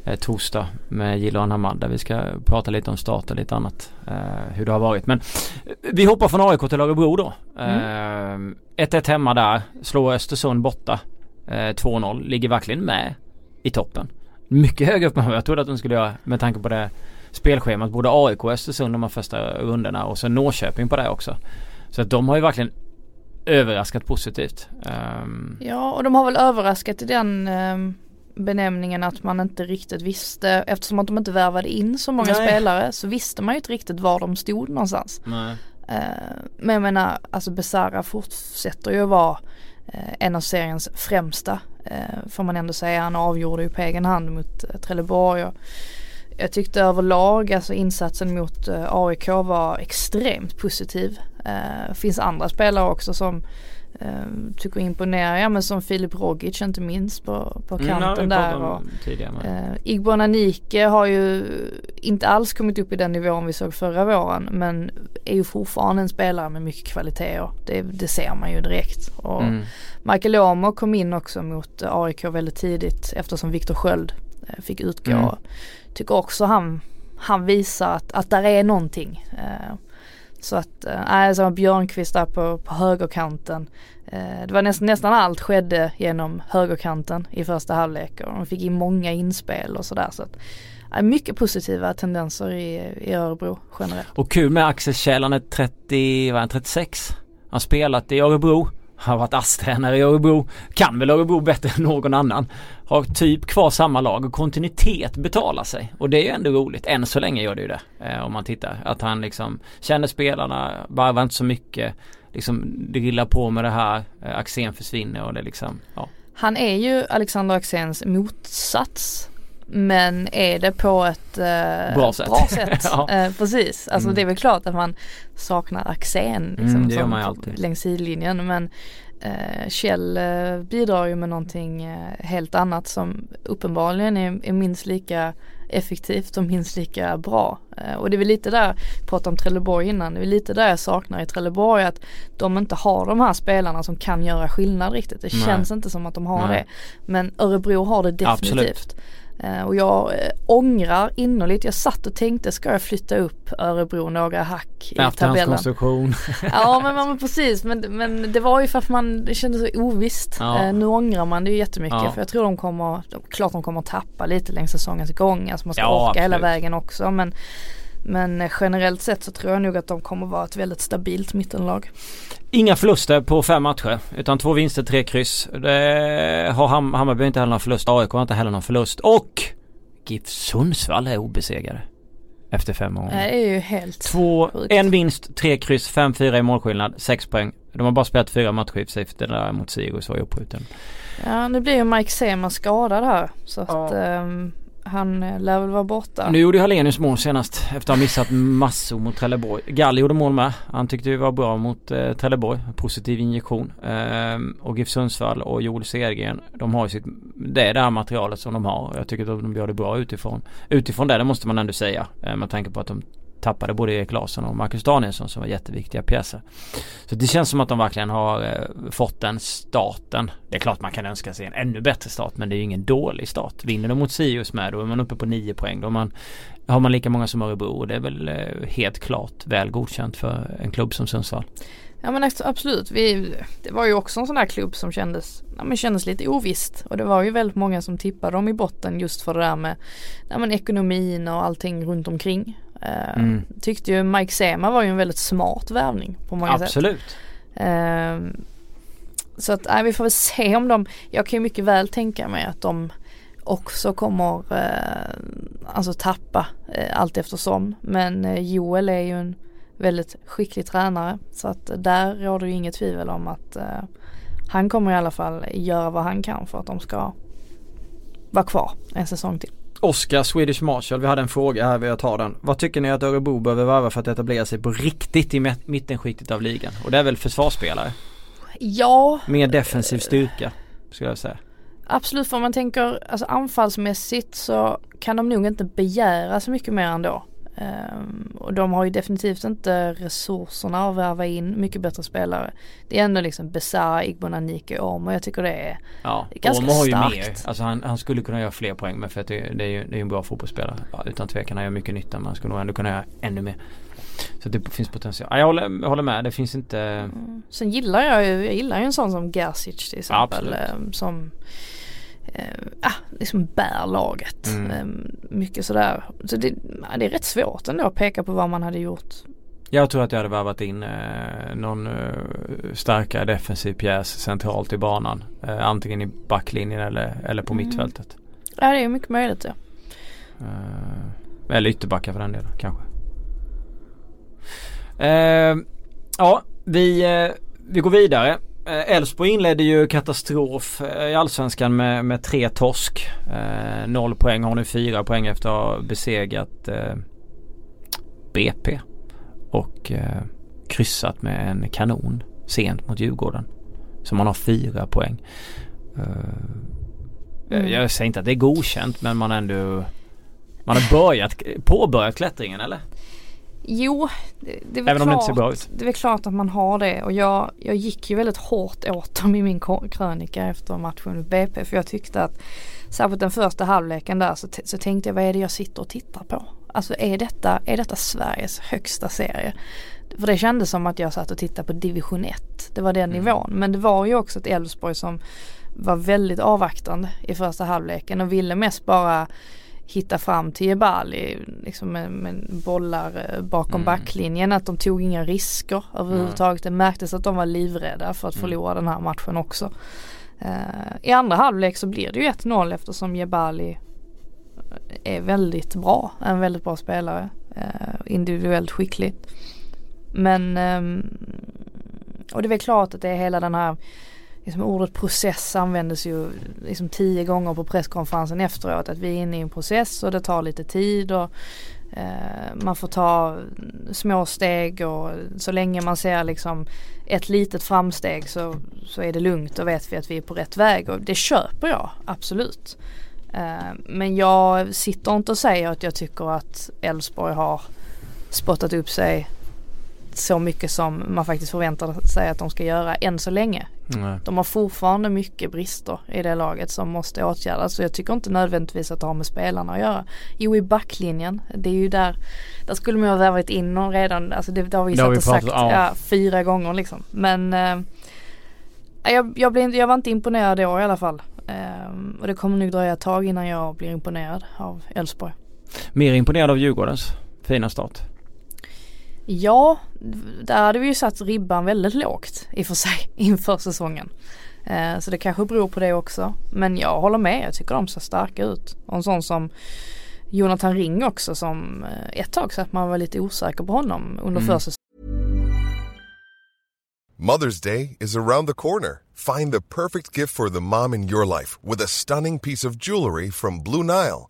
eh, torsdag med Jiloan Hamad där vi ska prata lite om start och lite annat. Eh, hur det har varit. Men eh, vi hoppar från AIK till Örebro då. 1-1 mm. eh, hemma där. Slår Östersund borta. 2-0. Eh, Ligger verkligen med i toppen. Mycket högre upp än vad jag trodde att de skulle göra med tanke på det spelschemat. Både AIK och Östersund de här första rundorna och sen Norrköping på det också. Så att de har ju verkligen överraskat positivt. Um... Ja och de har väl överraskat i den um benämningen att man inte riktigt visste eftersom att de inte värvade in så många Nej. spelare så visste man ju inte riktigt var de stod någonstans. Nej. Uh, men jag menar alltså Besara fortsätter ju att vara Eh, en av seriens främsta eh, får man ändå säga. Han avgjorde ju på egen hand mot eh, Trelleborg. Och jag tyckte överlag alltså insatsen mot AIK var extremt positiv. Det finns andra spelare också som Uh, tycker imponerar, ja men som Filip Rogic inte minst på, på mm, kanten mm, där. Och, uh, Igbon Anike har ju inte alls kommit upp i den nivån vi såg förra våren men är ju fortfarande en spelare med mycket kvaliteter. Det, det ser man ju direkt. Och mm. Michael Åmer kom in också mot AIK väldigt tidigt eftersom Viktor Sköld uh, fick utgå. Mm. Tycker också han, han visar att, att där är någonting. Uh, så att, eh, nej äh, var Björnqvist där på, på högerkanten. Eh, det var nästan, nästan allt skedde genom högerkanten i första halvlek och de fick in många inspel och sådär. Så att, eh, mycket positiva tendenser i, i Örebro generellt. Och kul med Axel Kjell, han är 30, vad är 36? Han har spelat i Örebro har varit ASS-tränare i Örebro. Kan väl Örebro bättre än någon annan. Har typ kvar samma lag och kontinuitet betalar sig. Och det är ju ändå roligt. Än så länge gör det ju det. Eh, om man tittar. Att han liksom känner spelarna, varvar inte så mycket. Liksom drillar på med det här. Eh, Axén försvinner och det liksom, ja. Han är ju Alexander Axéns motsats men är det på ett eh, bra sätt. Bra sätt. ja. eh, precis, alltså mm. det är väl klart att man saknar Axén liksom, mm, det gör man ju alltid. längs sidlinjen men eh, Kjell eh, bidrar ju med någonting eh, helt annat som uppenbarligen är, är minst lika effektivt och minst lika bra. Eh, och det är väl lite där, prata om Trelleborg innan, det är lite där jag saknar i Trelleborg att de inte har de här spelarna som kan göra skillnad riktigt. Det Nej. känns inte som att de har Nej. det. Men Örebro har det definitivt. Absolut. Eh, och jag äh, ångrar innerligt, jag satt och tänkte ska jag flytta upp Örebro några hack i tabellen. ja men, men precis men, men det var ju för att man det kändes så ovisst. Ja. Uh, nu ångrar man det ju jättemycket ja. för jag tror de kommer, klart de kommer tappa lite längs säsongens gång. Alltså man ska ja, orka absolut. hela vägen också men men generellt sett så tror jag nog att de kommer vara ett väldigt stabilt mittenlag. Inga förluster på fem matcher utan två vinster, tre kryss. Det har Ham Hammarby inte heller någon förlust. AIK har inte heller någon förlust. Och GIF Sundsvall är obesegrade. Efter fem år. Det är ju helt Två, en vinst, tre kryss, fem, fyra i målskillnad, sex poäng. De har bara spelat fyra matcher i sig det där mot Sirius var ju uppskjuten. Ja nu blir ju Mike Sema skadad här så att ja. um, han eh, lär väl vara borta. Nu gjorde ju Hallenius mål senast efter att ha missat massor mot Trelleborg. Gall gjorde mål med. Han tyckte det var bra mot eh, Trelleborg. Positiv injektion. Ehm, och GIF Sundsvall och Joel Cedergren. De har ju sitt, det är det här materialet som de har. Jag tycker att de gör det bra utifrån. Utifrån det, det måste man ändå säga. Ehm, med tanke på att de tappade både Erik Larsson och Marcus Danielsson som var jätteviktiga pjäser. Så det känns som att de verkligen har eh, fått den starten. Det är klart man kan önska sig en ännu bättre start men det är ju ingen dålig start. Vinner de mot Sirius med då är man uppe på nio poäng. Då man, har man lika många som Örebro och det är väl eh, helt klart väl godkänt för en klubb som Sundsvall. Ja men absolut. Vi, det var ju också en sån där klubb som kändes, ja, men kändes lite ovisst. Och det var ju väldigt många som tippade dem i botten just för det där med ja, men ekonomin och allting runt omkring. Uh, mm. Tyckte ju Mike Sema var ju en väldigt smart värvning på många Absolut. sätt. Absolut. Uh, så att äh, vi får väl se om de, jag kan ju mycket väl tänka mig att de också kommer uh, alltså tappa uh, allt eftersom. Men Joel är ju en väldigt skicklig tränare så att där råder ju inget tvivel om att han kommer i alla fall göra vad han kan för att de ska vara kvar en säsong till. Oskar, Swedish Marshall, vi hade en fråga här, jag tar den. Vad tycker ni att Örebro behöver värva för att etablera sig på riktigt i mittenskiktet av ligan? Och det är väl försvarsspelare? Ja. Mer defensiv styrka, skulle jag säga. Absolut, för om man tänker alltså anfallsmässigt så kan de nog inte begära så mycket mer ändå. Um, och de har ju definitivt inte resurserna att värva in mycket bättre spelare. Det är ändå liksom Besara, Igbonanike och Omo. Jag tycker det är ja, ganska Omo har ju starkt. mer. Alltså han, han, skulle kunna göra fler poäng men för att det, det är ju det är en bra fotbollsspelare. Ja, utan tvekan han gör mycket nytta men han skulle nog ändå kunna göra ännu mer. Så det finns potential. Ja, jag, håller, jag håller med. Det finns inte... Mm. Sen gillar jag ju, jag gillar ju en sån som Gersic till exempel. Ja, som eh, ah, liksom bär laget. Mm. Eh, mycket sådär. Så det, det är rätt svårt ändå att peka på vad man hade gjort. Jag tror att jag hade värvat in eh, någon eh, starkare defensiv pjäs centralt i banan. Eh, antingen i backlinjen eller, eller på mm. mittfältet. Ja det är mycket möjligt ja. Eh, eller ytterbackar för den delen kanske. Ja vi, vi går vidare. Eh, Elfsborg inledde ju katastrof eh, i Allsvenskan med, med tre torsk. Eh, noll poäng, har nu fyra poäng efter att ha besegrat eh, BP. Och eh, kryssat med en kanon sent mot Djurgården. Så man har fyra poäng. Eh, mm. Jag säger inte att det är godkänt men man har ändå Man har börjat, påbörjat klättringen eller? Jo, det, det är Även klart, om det inte ser bra ut. Det är väl klart att man har det och jag, jag gick ju väldigt hårt åt dem i min krönika efter matchen mot BP för jag tyckte att särskilt den första halvleken där så, så tänkte jag vad är det jag sitter och tittar på? Alltså är detta, är detta Sveriges högsta serie? För det kändes som att jag satt och tittade på division 1. Det var den mm. nivån. Men det var ju också ett Elfsborg som var väldigt avvaktande i första halvleken och ville mest bara hitta fram till Jebali liksom med, med bollar eh, bakom mm. backlinjen. Att de tog inga risker överhuvudtaget. Det märktes att de var livrädda för att mm. förlora den här matchen också. Uh, I andra halvlek så blir det ju 1-0 eftersom Jebali är väldigt bra. En väldigt bra spelare. Uh, individuellt skicklig. Men um, och det är väl klart att det är hela den här liksom ordet process användes ju liksom tio gånger på presskonferensen efteråt. Att vi är inne i en process och det tar lite tid och eh, man får ta små steg och så länge man ser liksom ett litet framsteg så, så är det lugnt och vet vi att vi är på rätt väg och det köper jag absolut. Eh, men jag sitter inte och säger att jag tycker att Elfsborg har spottat upp sig så mycket som man faktiskt förväntar sig att de ska göra än så länge. Nej. De har fortfarande mycket brister i det laget som måste åtgärdas. Så jag tycker inte nödvändigtvis att det har med spelarna att göra. Jo i backlinjen, det är ju där, där skulle man ha värvat in någon redan, alltså det, det har vi satt och sagt ja. Ja, fyra gånger liksom. Men eh, jag, jag, blev, jag var inte imponerad då i alla fall. Eh, och det kommer nog dröja ett tag innan jag blir imponerad av Elfsborg. Mer imponerad av Djurgårdens fina start? Ja, där hade vi ju satt ribban väldigt lågt i och för sig inför säsongen. Eh, så det kanske beror på det också. Men jag håller med, jag tycker de ser starka ut. Och en sån som Jonathan Ring också som eh, ett tag så att man var lite osäker på honom under mm. försäsongen. Mother's Day is around the corner. Find the perfect gift for the mom in your life with a stunning piece of jewelry from Blue Nile.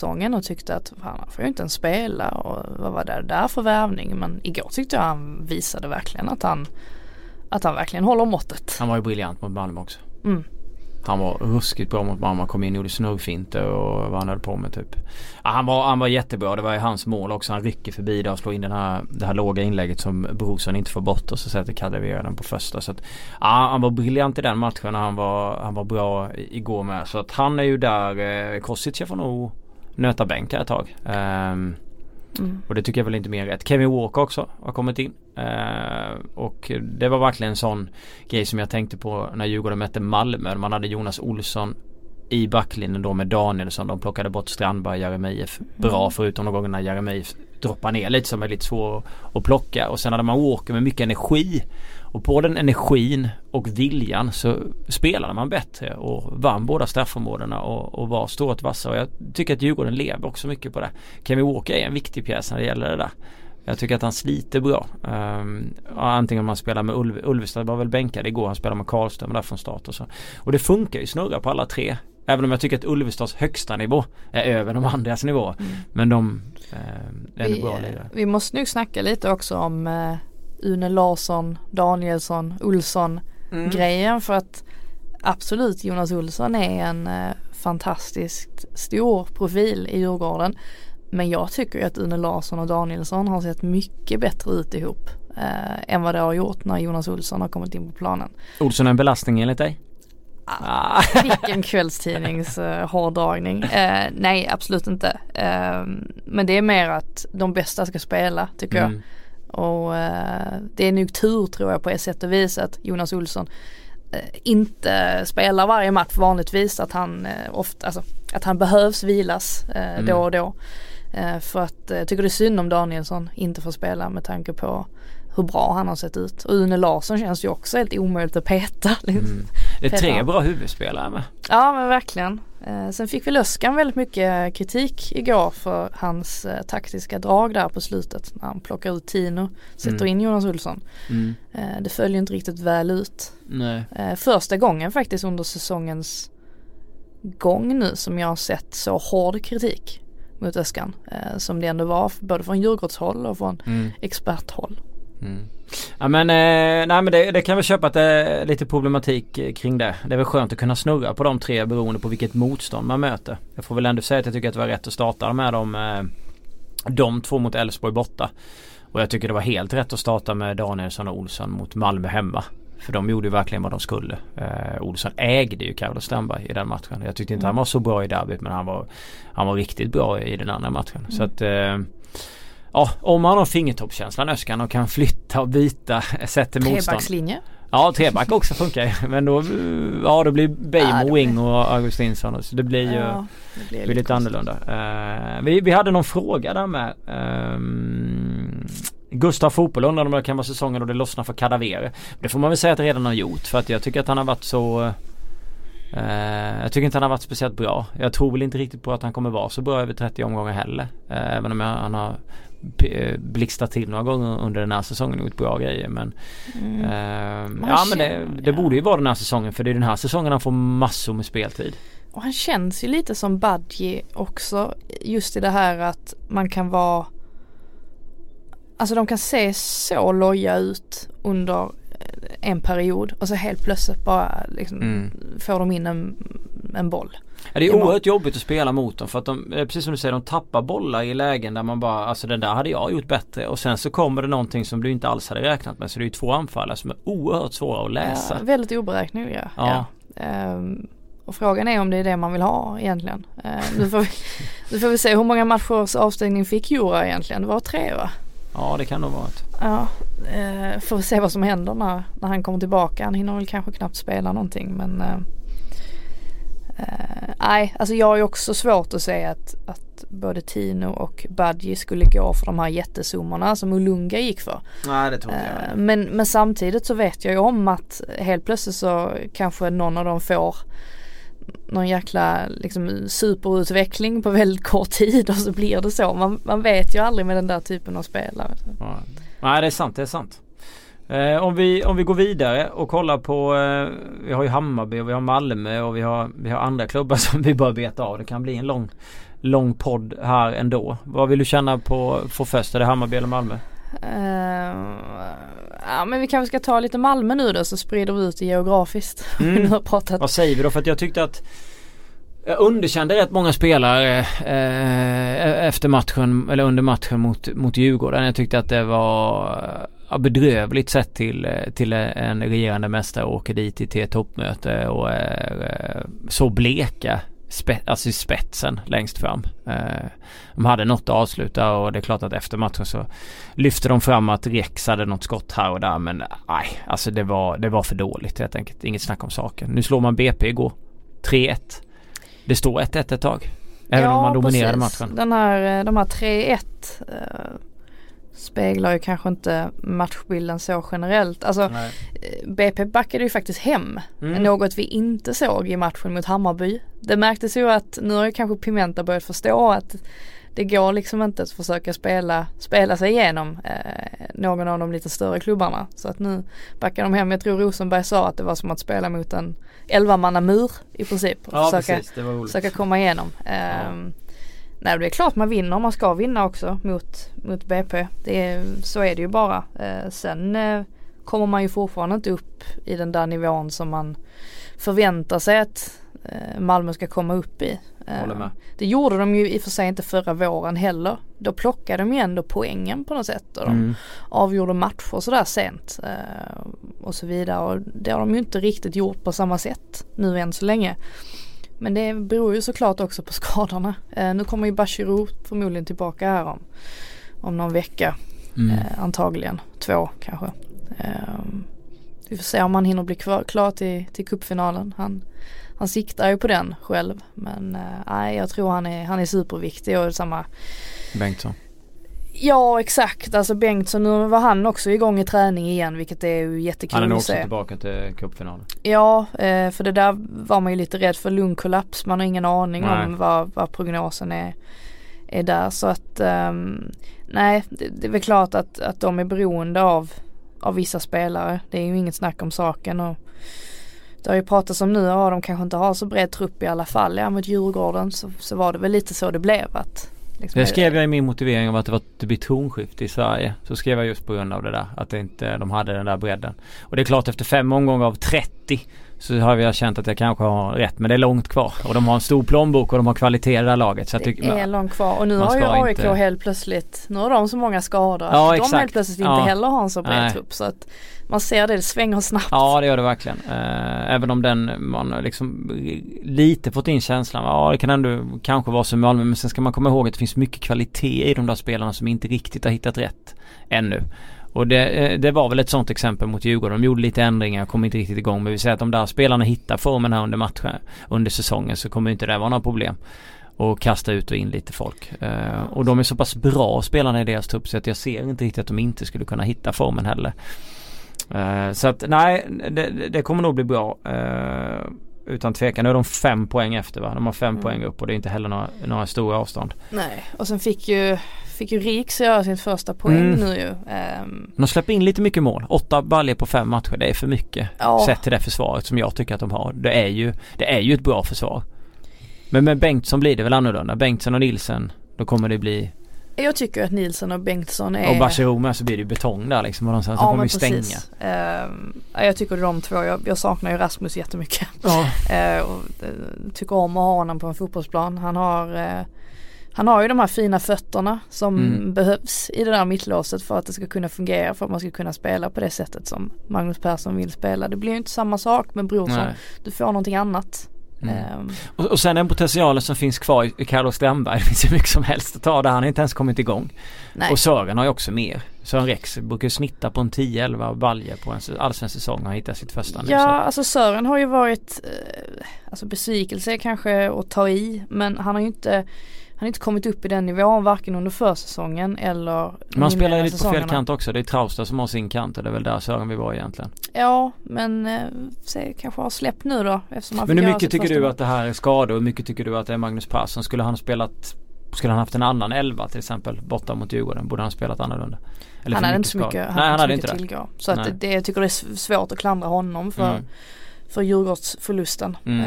BlueNile.com. och tyckte att han får ju inte ens spela och vad var det där för värvning men igår tyckte jag han visade verkligen att han att han verkligen håller måttet. Han var ju briljant mot Malmö också. Mm. Han var ruskigt bra mot Malmö. Kom in och gjorde snurrfinter och vad han höll på med typ. Ja, han, var, han var jättebra. Det var ju hans mål också. Han rycker förbi där och slår in den här, det här låga inlägget som Brorsson inte får bort och så sätter Kadewere den på första. Så att, ja, han var briljant i den matchen. Han var, han var bra igår med. Så att han är ju där. Eh, Kosic får nog nöta bänk ett tag. Um, Mm. Och det tycker jag väl inte mer rätt. Kevin Walker också har kommit in. Eh, och det var verkligen en sån grej som jag tänkte på när Djurgården mötte Malmö. Man hade Jonas Olsson i backlinjen då med Danielsson. De plockade bort Strandberg och Jeremejeff bra mm. förutom de gångerna Jeremejeff droppar ner lite som är lite svår att plocka. Och sen hade man Walker med mycket energi. Och på den energin och viljan så spelade man bättre och vann båda straffområdena och, och var stort vassa. Och jag tycker att Djurgården lever också mycket på det. Kevin Walker är en viktig pjäs när det gäller det där. Jag tycker att han sliter bra. Um, antingen om man spelar med Ulv Ulvestad var väl bänkad igår. Han spelar med Karlström där från start och så. Och det funkar ju snurra på alla tre. Även om jag tycker att Ulvestads högsta nivå är över de andras nivå. Mm. Men de eh, är vi, bra lirare. Vi måste nog snacka lite också om eh, Une Larsson, Danielsson, Olsson mm. grejen för att absolut Jonas Olsson är en eh, fantastiskt stor profil i Djurgården. Men jag tycker att Une Larsson och Danielsson har sett mycket bättre ut ihop eh, än vad det har gjort när Jonas Olsson har kommit in på planen. Olsson är en belastning enligt dig? Ah, vilken kvällstidnings uh, hårdragning. Uh, nej absolut inte. Uh, men det är mer att de bästa ska spela tycker mm. jag. Och uh, det är nog tur tror jag på ett sätt och vis att Jonas Olsson inte spelar varje match vanligtvis. Att han ofta, alltså, att han behövs vilas mm. då och då. för att jag tycker det är synd om Danielsson inte får spela med tanke på hur bra han har sett ut. Och Une Larsson känns ju också helt omöjligt att peta. Liksom. Mm. Det är tre bra huvudspelare med. Ja men verkligen. Eh, sen fick väl Öskan väldigt mycket kritik igår för hans eh, taktiska drag där på slutet. När han plockar ut Tino, sätter mm. in Jonas Olsson. Mm. Eh, det följer inte riktigt väl ut. Eh, första gången faktiskt under säsongens gång nu som jag har sett så hård kritik mot Öskan. Som det ändå var både från Djurgårdshåll och från mm. experthåll. Mm. Ja men, eh, nej, men det, det kan väl köpa att det är lite problematik eh, kring det. Det är väl skönt att kunna snurra på de tre beroende på vilket motstånd man möter. Jag får väl ändå säga att jag tycker att det var rätt att starta med dem, eh, de två mot Elfsborg borta. Och jag tycker det var helt rätt att starta med Danielsson och Olsson mot Malmö hemma. För de gjorde ju verkligen vad de skulle. Eh, Olsson ägde ju Carlos Strandberg i den matchen. Jag tyckte inte mm. han var så bra i derbyt men han var, han var riktigt bra i den andra matchen. Mm. Så att eh, Ja, om han har fingertoppskänslan Öskan och kan flytta och byta sätt till motstånd. Trebackslinje? Ja, treback också funkar Men då, ja då blir Beijmo ja, wing och Augustinsson. Så det blir ju ja, det blir, blir lite annorlunda. Uh, vi, vi hade någon fråga där med. Um, Gustav Fotboll undrar om det kan vara säsongen då det lossnar för Kadavere. Det får man väl säga att det redan har gjort. För att jag tycker att han har varit så uh, jag tycker inte han har varit speciellt bra. Jag tror väl inte riktigt på att han kommer vara så bra över 30 omgångar heller. Uh, även om jag, han har blixtrat till några gånger under den här säsongen och gjort bra grejer men mm. eh, Ja men det, det borde ju vara den här säsongen för det är den här säsongen han får massor med speltid. Och han känns ju lite som Budgie också just i det här att man kan vara Alltså de kan se så loja ut under en period och så helt plötsligt bara liksom mm. får de in en, en boll. Ja, det är oerhört jobbigt att spela mot dem för att de, precis som du säger, de tappar bollar i lägen där man bara, alltså den där hade jag gjort bättre och sen så kommer det någonting som du inte alls hade räknat med. Så det är ju två anfallare som är oerhört svåra att läsa. Ja, väldigt oberäkneliga. Ja. ja. Um, och frågan är om det är det man vill ha egentligen. Uh, nu, får vi, nu får vi se hur många matchers avstängning fick Jura egentligen. Det var tre va? Ja det kan nog vara ett. Ja, uh, får vi se vad som händer när, när han kommer tillbaka. Han hinner väl kanske knappt spela någonting men uh, nej, alltså jag har ju också svårt att säga att, att både Tino och Badji skulle gå för de här jättesummorna som Olunga gick för. Nej det tror jag. men, men samtidigt så vet jag ju om att helt plötsligt så kanske någon av dem får någon jäkla liksom, superutveckling på väldigt kort tid och så blir det så. Man, man vet ju aldrig med den där typen av spelare. Ja. Nej det är sant, det är sant. Eh, om, vi, om vi går vidare och kollar på eh, Vi har ju Hammarby och vi har Malmö och vi har, vi har andra klubbar som vi bör beta av. Det kan bli en lång Lång podd här ändå. Vad vill du känna på för först? Är det Hammarby eller Malmö? Uh, ja men vi kanske ska ta lite Malmö nu då så sprider vi ut det geografiskt. Mm. Vad säger vi då? För att jag tyckte att jag underkände rätt många spelare eh, efter matchen eller under matchen mot, mot Djurgården. Jag tyckte att det var bedrövligt sett till, till en regerande mästare åker dit till ett toppmöte och är eh, så bleka spe, alltså i spetsen längst fram. Eh, de hade något att avsluta och det är klart att efter matchen så lyfte de fram att Rex hade något skott här och där men nej, alltså det var, det var för dåligt helt enkelt. Inget snack om saken. Nu slår man BP igår. 3-1. Det står 1-1 ett tag. Även ja, om man dominerade precis. matchen. Den här, eh, de här 3-1 eh, speglar ju kanske inte matchbilden så generellt. Alltså Nej. Eh, BP backade ju faktiskt hem. Mm. Något vi inte såg i matchen mot Hammarby. Det märktes ju att nu har ju kanske Pimenta börjat förstå att det går liksom inte att försöka spela, spela sig igenom eh, någon av de lite större klubbarna. Så att nu backar de hem. Jag tror Rosenberg sa att det var som att spela mot en 11 mur i princip. Ja, försöka, precis, försöka komma igenom. Eh, ja. Nej det är klart man vinner, man ska vinna också mot, mot BP. Det är, så är det ju bara. Eh, sen eh, kommer man ju fortfarande inte upp i den där nivån som man förväntar sig att eh, Malmö ska komma upp i. Eh, det gjorde de ju i och för sig inte förra våren heller. Då plockade de ju ändå poängen på något sätt och de mm. avgjorde matcher sådär sent eh, och så vidare och det har de ju inte riktigt gjort på samma sätt nu än så länge. Men det beror ju såklart också på skadorna. Eh, nu kommer ju Bachirou förmodligen tillbaka här om, om någon vecka. Mm. Eh, antagligen två kanske. Eh, vi får se om han hinner bli kvar, klar till, till cupfinalen. Han, han siktar ju på den själv. Men eh, nej, jag tror han är, han är superviktig och samma Bengtsson. Ja exakt, alltså Bengtsson nu var han också igång i träning igen vilket är ju jättekul att se. Han är också tillbaka till cupfinalen. Ja, eh, för det där var man ju lite rädd för lungkollaps. Man har ingen aning nej. om vad, vad prognosen är, är där. Så att um, nej, det, det, är väl klart att, att de är beroende av, av vissa spelare. Det är ju inget snack om saken. Och det har ju pratats om nu, ja de kanske inte har så bred trupp i alla fall. Ja mot Djurgården så, så var det väl lite så det blev att Liksom det skrev jag i min motivering om att det var ett bli tronskifte i Sverige. Så skrev jag just på grund av det där. Att det inte, de hade den där bredden. Och det är klart efter fem omgångar av 30 så har jag känt att jag kanske har rätt. Men det är långt kvar. Och de har en stor plånbok och de har kvalitet i det där laget. Så det är långt kvar. Och nu har ju AIK inte... helt plötsligt, nu har de så många skador. Ja, de helt plötsligt inte ja. heller har en så bred trupp. Så att man ser det, det svänger snabbt. Ja det gör det verkligen. Eh, även om den, man liksom lite fått in känslan, ja det kan ändå kanske vara som Malmö men sen ska man komma ihåg att det finns mycket kvalitet i de där spelarna som inte riktigt har hittat rätt ännu. Och det, eh, det, var väl ett sånt exempel mot Djurgården. De gjorde lite ändringar, kom inte riktigt igång. Men vi säger att de där spelarna hittar formen här under matchen, under säsongen så kommer inte det vara några problem. Och kasta ut och in lite folk. Uh, och de är så pass bra spelarna i deras trupp så att jag ser inte riktigt att de inte skulle kunna hitta formen heller. Uh, så att nej, det, det, kommer nog bli bra. Uh, utan tvekan. Nu är de fem poäng efter va? De har fem mm. poäng upp och det är inte heller några, några stora avstånd. Nej, och sen fick ju fick ju Riks göra sin första poäng mm. nu ju. Um, de släpper in lite mycket mål. Åtta baljor på fem matcher. Det är för mycket. Ja. Sett till det försvaret som jag tycker att de har. Det är ju, det är ju ett bra försvar. Men med Bengtsson blir det väl annorlunda. Bengtsson och Nilsen. Då kommer det bli jag tycker att Nilsson och Bengtsson är... Och Bachirou så blir det ju betong där liksom och de, så ja, kommer ju stänga. Uh, jag tycker de två, jag, jag saknar ju Rasmus jättemycket. Ja. uh, och, uh, tycker om att ha honom på en fotbollsplan. Han har uh, han har ju de här fina fötterna som mm. behövs i det där mittlåset för att det ska kunna fungera för att man ska kunna spela på det sättet som Magnus Persson vill spela. Det blir ju inte samma sak med Brorsson. Du får någonting annat. Mm. Um, och, och sen den potentialen som finns kvar i Carlos Strandberg. Det finns ju mycket som helst att ta där. Han har inte ens kommit igång. Nej. Och Sören har ju också mer. Sören Rex brukar snitta på en 10-11 baljer på en allsvensk säsong. Han hittar sitt första nu. Ja, så. alltså Sören har ju varit eh, Alltså besvikelse kanske att ta i. Men han har ju inte han har inte kommit upp i den nivån varken under försäsongen eller Man spelar ju lite på fel kant också. Det är Trausta som har sin kant och det är väl där Sören vi var egentligen. Ja men eh, se, kanske har släppt nu då eftersom han Men hur mycket tycker du att det här är skador? Hur mycket tycker du att det är Magnus Persson? Skulle han spelat Skulle han haft en annan elva till exempel borta mot Djurgården? Borde han spelat annorlunda? Eller han hade inte så mycket, han Nej, han hade inte tillgå. Så att det, jag tycker det är svårt att klandra honom för mm. För Djurgårdsförlusten. Mm. Eh,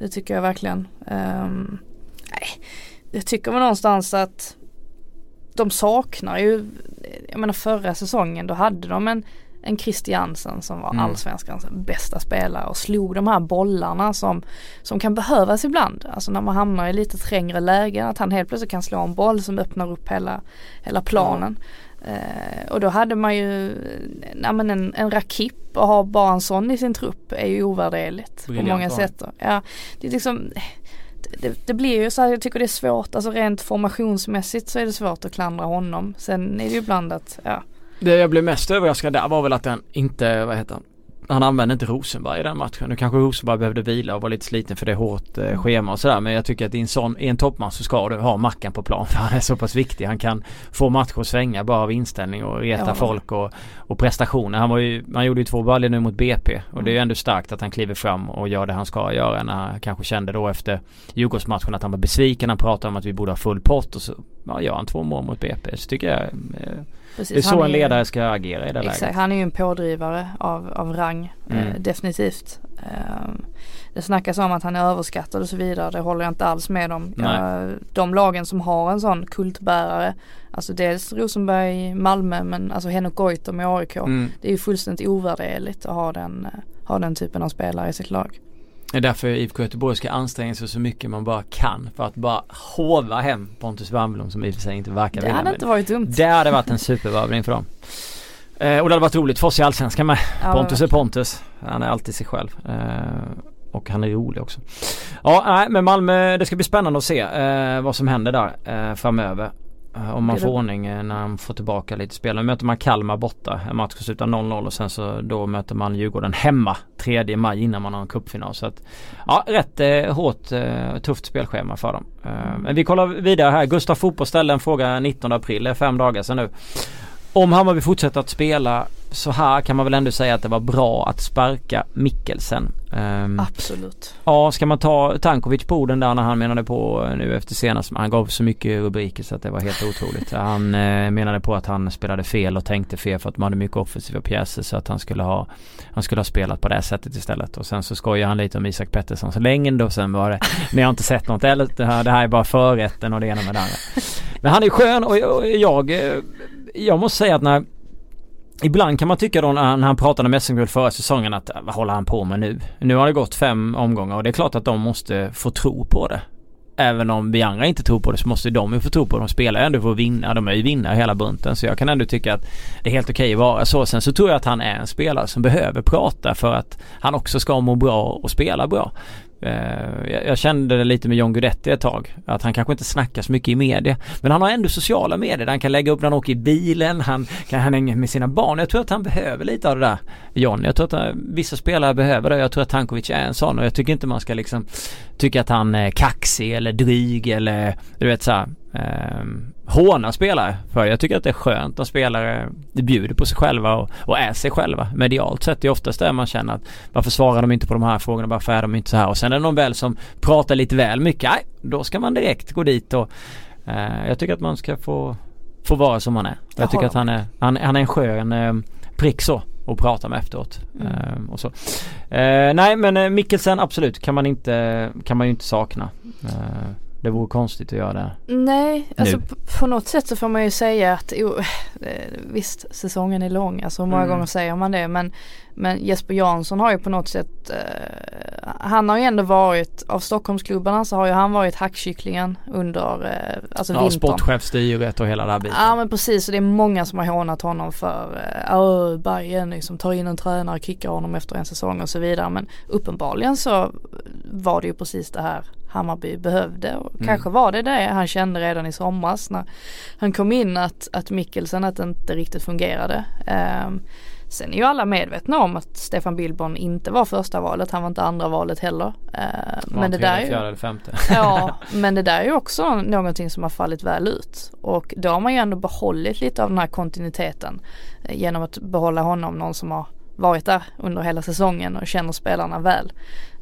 det tycker jag verkligen. Um, nej jag tycker väl någonstans att de saknar ju, jag menar förra säsongen då hade de en, en Christiansen som var mm. allsvenskans bästa spelare och slog de här bollarna som, som kan behövas ibland. Alltså när man hamnar i lite trängre lägen att han helt plötsligt kan slå en boll som öppnar upp hela, hela planen. Mm. Eh, och då hade man ju, nej men en, en Rakip och ha bara en sån i sin trupp är ju ovärderligt på många sätt. Ja, det är liksom det, det, blir ju så här, jag tycker det är svårt, alltså rent formationsmässigt så är det svårt att klandra honom. Sen är det ju ibland att, ja. Det jag blev mest överraskad där var väl att den inte, vad heter han, han använde inte Rosenberg i den matchen. Nu kanske Rosenberg behövde vila och var lite sliten för det är hårt eh, mm. schema och sådär. Men jag tycker att i en sån, i en toppmatch så ska du ha Mackan på plan. För han är så pass viktig. Han kan få matcher att svänga bara av inställning och reta ja. folk och, och prestationer. Han var ju, han gjorde ju två baljor nu mot BP. Och det är ju ändå starkt att han kliver fram och gör det han ska göra. När han kanske kände då efter Djurgårdsmatchen att han var besviken. Han pratade om att vi borde ha full pott och så ja, gör han två mål mot BP. Så tycker jag eh, Precis, det är så en ledare ska agera i det exakt, läget. Han är ju en pådrivare av, av rang. Eh, mm. Eh, definitivt. Eh, det snackas om att han är överskattad och så vidare. Det håller jag inte alls med om. Eh, de lagen som har en sån kultbärare. Alltså dels Rosenberg, Malmö men alltså Henok Goitom med AIK. Mm. Det är ju fullständigt ovärderligt att ha den, eh, ha den typen av spelare i sitt lag. Det är därför IFK Göteborg ska anstränga sig så mycket man bara kan för att bara hova hem Pontus Wernbloom som i och för sig inte verkar vilja. Det hade inte varit dumt. Det hade varit en supervärvning för dem. Eh, och det hade varit roligt för oss i Allsvenskan med. Ja, Pontus är Pontus. Han är alltid sig själv. Eh, och han är rolig också. Ja, nej, men Malmö, det ska bli spännande att se eh, vad som händer där eh, framöver. Eh, om man får ordning eh, när han får tillbaka lite spelare. Nu möter man Kalmar borta. En match slutar 0-0 och sen så då möter man Djurgården hemma 3 maj innan man har en cupfinal. Så att ja, rätt eh, hårt eh, tufft spelschema för dem. Eh, men vi kollar vidare här. Gustav Fotboll ställde en fråga 19 april, det är fem dagar sedan nu. Om Hammarby fortsätter att spela så här kan man väl ändå säga att det var bra att sparka Mikkelsen. Um, Absolut. Ja, ska man ta Tankovic på orden där när han menade på nu efter senast, han gav så mycket rubriker så att det var helt otroligt. Han eh, menade på att han spelade fel och tänkte fel för att man hade mycket offensiva pjäser så att han skulle ha Han skulle ha spelat på det sättet istället och sen så skojar han lite om Isak Pettersson så länge då sen var det jag har inte sett något eller det här, det här är bara förrätten och det ena med det andra. Men han är skön och jag, jag, jag måste säga att när Ibland kan man tycka då när han pratade med SM-guld förra säsongen att äh, vad håller han på med nu? Nu har det gått fem omgångar och det är klart att de måste få tro på det. Även om vi andra inte tror på det så måste de ju få tro på det. De spelar ju ändå för att vinna. De är ju vinnare hela bunten. Så jag kan ändå tycka att det är helt okej att vara så. Sen så tror jag att han är en spelare som behöver prata för att han också ska må bra och spela bra. Eh, jag kände det lite med John Guidetti ett tag. Att han kanske inte snackar så mycket i media. Men han har ändå sociala medier. Han kan lägga upp när han åker i bilen. Han kan hänga med sina barn. Jag tror att han behöver lite av det där. John. Jag tror att han, vissa spelare behöver det. Jag tror att Tankovic är en sån. Och jag tycker inte man ska liksom tycka att han är kaxig eller dryg eller du vet såhär ehm, håna spelare. För jag tycker att det är skönt när spelare bjuder på sig själva och, och är sig själva. Medialt sett är det oftast där man känner att varför svarar de inte på de här frågorna? Varför är de inte så här? Och sen är det någon väl som pratar lite väl mycket. Nej, då ska man direkt gå dit och eh, jag tycker att man ska få, få vara som man är. Jag, jag tycker att han är, han, han är en skön eh, prick så och prata med efteråt. Mm. Eh, och så. Eh, nej men eh, Mikkelsen absolut kan man inte, kan man ju inte sakna. Eh, det vore konstigt att göra det Nej, alltså på, på, något sätt så får man ju säga att oh, visst säsongen är lång, alltså hur många mm. gånger säger man det men men Jesper Jansson har ju på något sätt eh, Han har ju ändå varit Av Stockholmsklubbarna så har ju han varit hackkycklingen under eh, Alltså ja, vintern. sportchefstyret och hela det här biten. Ja men precis och det är många som har hånat honom för äh, Bayern liksom tar in en tränare, kickar honom efter en säsong och så vidare men uppenbarligen så var det ju precis det här Hammarby behövde och Mm. kanske var det det han kände redan i somras när han kom in att, att Mikkelsen att det inte riktigt fungerade. Ehm, sen är ju alla medvetna om att Stefan Billborn inte var första valet, han var inte andra valet heller. Ehm, men det där är ju. Ja, men det där är ju också någonting som har fallit väl ut. Och då har man ju ändå behållit lite av den här kontinuiteten. eh, Genom att behålla honom, någon som har varit där under hela säsongen och känner spelarna väl.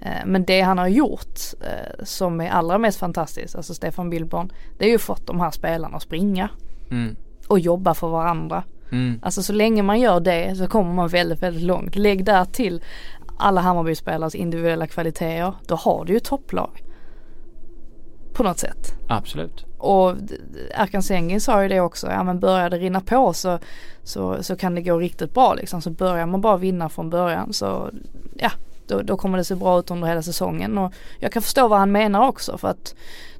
Eh, Men det han har gjort eh, som är allra mest fantastiskt, alltså Stefan Billborn, det är ju fått de här spelarna att springa Mm. och jobba för varandra. Mm. Alltså så länge man gör det så kommer man väldigt, väldigt långt. Lägg där till alla Hammarby-spelares individuella kvaliteter, då har du ju topplag. På något sätt. Absolut. Och Erkan Sengin sa ju det också, ja men börjar det rinna på så, så, så kan det gå riktigt bra liksom. Så börjar man bara vinna från början så ja, då, då kommer det se bra ut under hela säsongen. Och jag kan förstå vad han menar också för att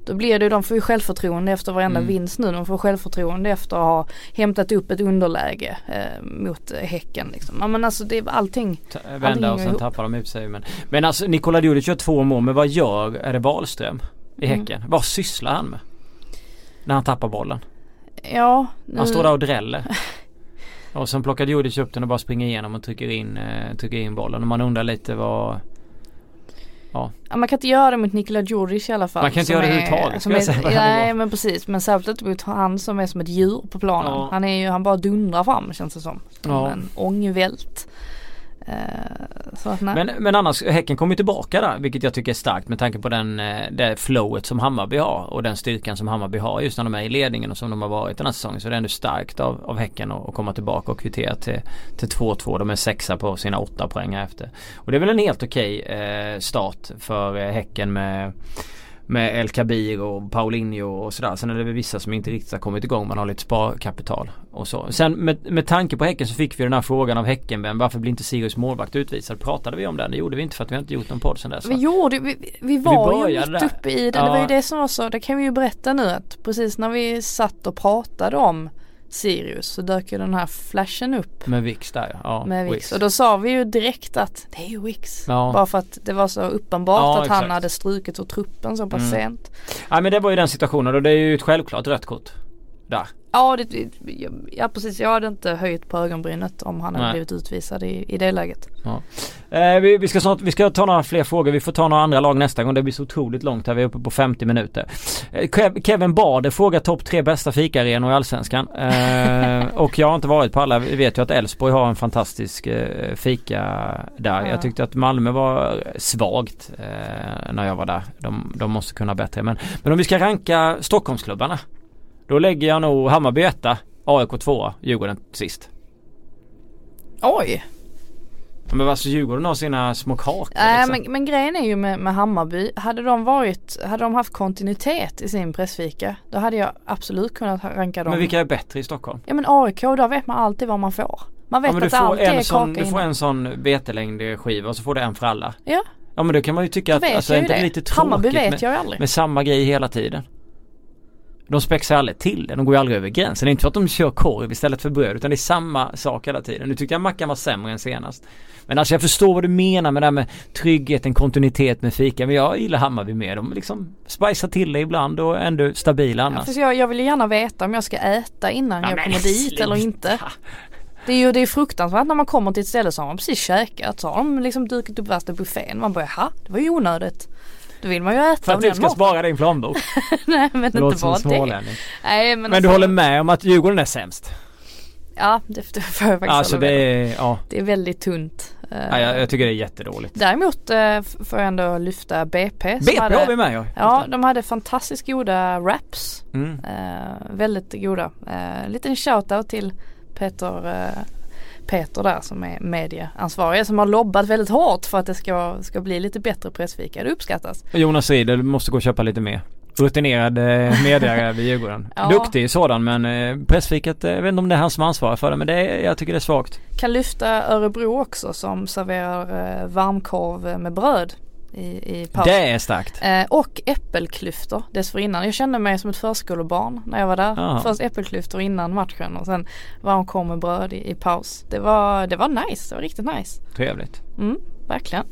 då blir det, de får ju självförtroende efter varenda Mm. vinst nu. De får självförtroende efter att ha hämtat upp ett underläge eh, mot Häcken liksom. Ja men alltså det är allting. Ta- Allting Vända och sen ihop. tappar de ut sig. Men, men alltså Nikola Djurdjic gör två mål. Men vad gör, är det Wahlström i Mm. Häcken? Vad sysslar han med? När han tappar bollen. Ja. Nu, Han står där och dräller. Och sen plockar Djurdjic upp den och bara springer igenom och trycker in, eh, trycker in bollen. Och man undrar lite vad... Ja, man kan inte göra det mot Nikola Djurdjic i alla fall. Man kan inte göra det överhuvudtaget, skulle jag säga, Nej men precis men särskilt mot han som är som ett djur på planen. Ja. Han är ju, han bara dundrar fram känns det som. Som Ja. en ångvält. Eh, så att nej. Men, men annars, Häcken kommer ju tillbaka där vilket jag tycker är starkt med tanke på den, eh, det flowet som Hammarby har och den styrkan som Hammarby har just när de är i ledningen och som de har varit den här säsongen. Så det är ändå starkt av, av Häcken att, att komma tillbaka och kvittera till, till 2-2. De är sexa på sina åtta poäng här efter. Och det är väl en helt okej eh, start för eh, Häcken med med El Kabir och Paulinho och sådär. Sen är det väl vissa som inte riktigt har kommit igång. Man har lite sparkapital och så. Sen med, med tanke på Häcken så fick vi den här frågan av Häckenvän. Varför blir inte Sirius målvakt utvisad? Pratade vi om den? Det gjorde vi inte för att vi har inte gjort någon podd sen dess. Vi gjorde, vi, vi var ju började mitt uppe i det. Ja. Det var ju det som var så, det kan vi ju berätta nu att precis när vi satt och pratade om Sirius så dök ju den här flashen upp Med Vix där ja. med Wix. Och då sa vi ju direkt att det är ju Wix. Ja. Bara för att det var så uppenbart Ja, att han exakt. hade strukit ur truppen så pass Mm. sent. Ja men det var ju den situationen och det är ju ett självklart rött kort. Där. Ja, det, ja precis, jag hade inte höjt på ögonbrynet om han hade Nej. blivit utvisad i, i det läget. Eh, vi, vi, ska snart, vi ska ta några fler frågor. Vi får ta några andra lag nästa gång. Det blir så otroligt långt här. Vi är uppe på 50 minuter. Eh, Kev, Kevin Bader frågar topp tre bästa fikaarenor i Allsvenskan. Eh, och jag har inte varit på alla. Vi vet ju att Elfsborg har en fantastisk eh, fika där. Ja. Jag tyckte att Malmö var svagt eh, när jag var där. De, de måste kunna bättre. Men, men om vi ska ranka Stockholmsklubbarna. Då lägger jag nog Hammarby etta, AIK tvåa, Djurgården sist. Oj! Men alltså Djurgården har sina små kakor Nej liksom. men, men grejen är ju med, med Hammarby, hade de varit, hade de haft kontinuitet i sin pressfika då hade jag absolut kunnat ranka dem. Men vilka är bättre i Stockholm? Ja men AIK, då vet man alltid vad man får. Man vet Ja, att det får, alltid är en sån, kaka du får en sån vetelängd skiva och så får du en för alla. Ja, Ja men då kan man ju tycka att alltså, jag är inte det. lite tråkigt Hammarby vet med, jag aldrig. med samma grej hela tiden. De spexar aldrig till det, de går ju aldrig över gränsen. Det är inte så att de kör korv istället för bröd utan det är samma sak hela tiden. Nu tyckte jag Mackan var sämre än senast. Men alltså jag förstår vad du menar med det här med tryggheten, kontinuitet med fika. Men jag gillar Hammarby mer. De liksom spicar till det ibland och ändå stabila Ja, annars. för jag, jag vill gärna veta om jag ska äta innan Ja, jag kommer dit sluta. eller inte. Det är ju det är fruktansvärt när man kommer till ett ställe som man precis käkat så har de liksom dukat upp värsta buffén. Man bara jaha, det var ju onödigt. Då vill man ju äta För att du ska maten. spara din plånbok. Nej men Det inte bara det. Nej men, Men alltså, du håller med om att Djurgården är sämst? Ja det, får jag faktiskt Alltså det är, ja. Det är väldigt tunt. Eh, ja jag, jag tycker det är jättedåligt. Däremot eh, får jag ändå lyfta BP. BP hade, har vi med ja. Ja de hade fantastiskt goda wraps. Mm. Eh, väldigt goda. Uh, liten shoutout till Peter, eh, Peter där som är medieansvarig som har lobbat väldigt hårt för att det ska, ska bli lite bättre pressfika. Det uppskattas. Jonas Riedel måste gå och köpa lite mer. Rutinerad mediare vid Djurgården. Ja. Duktig sådan men eh, pressfikat, eh, jag vet inte om det är han som ansvarar för det men det är, jag tycker det är svagt. Kan lyfta Örebro också som serverar eh, varmkorv med bröd i, i paus. Det är starkt. Eh, och äppelklyftor dessförinnan. Jag kände mig som ett förskolebarn när jag var där. Jaha. Först äppelklyftor innan matchen och sen varmkorv med bröd i, i paus. Det var, det var nice, det var riktigt nice. Trevligt. Mm, verkligen.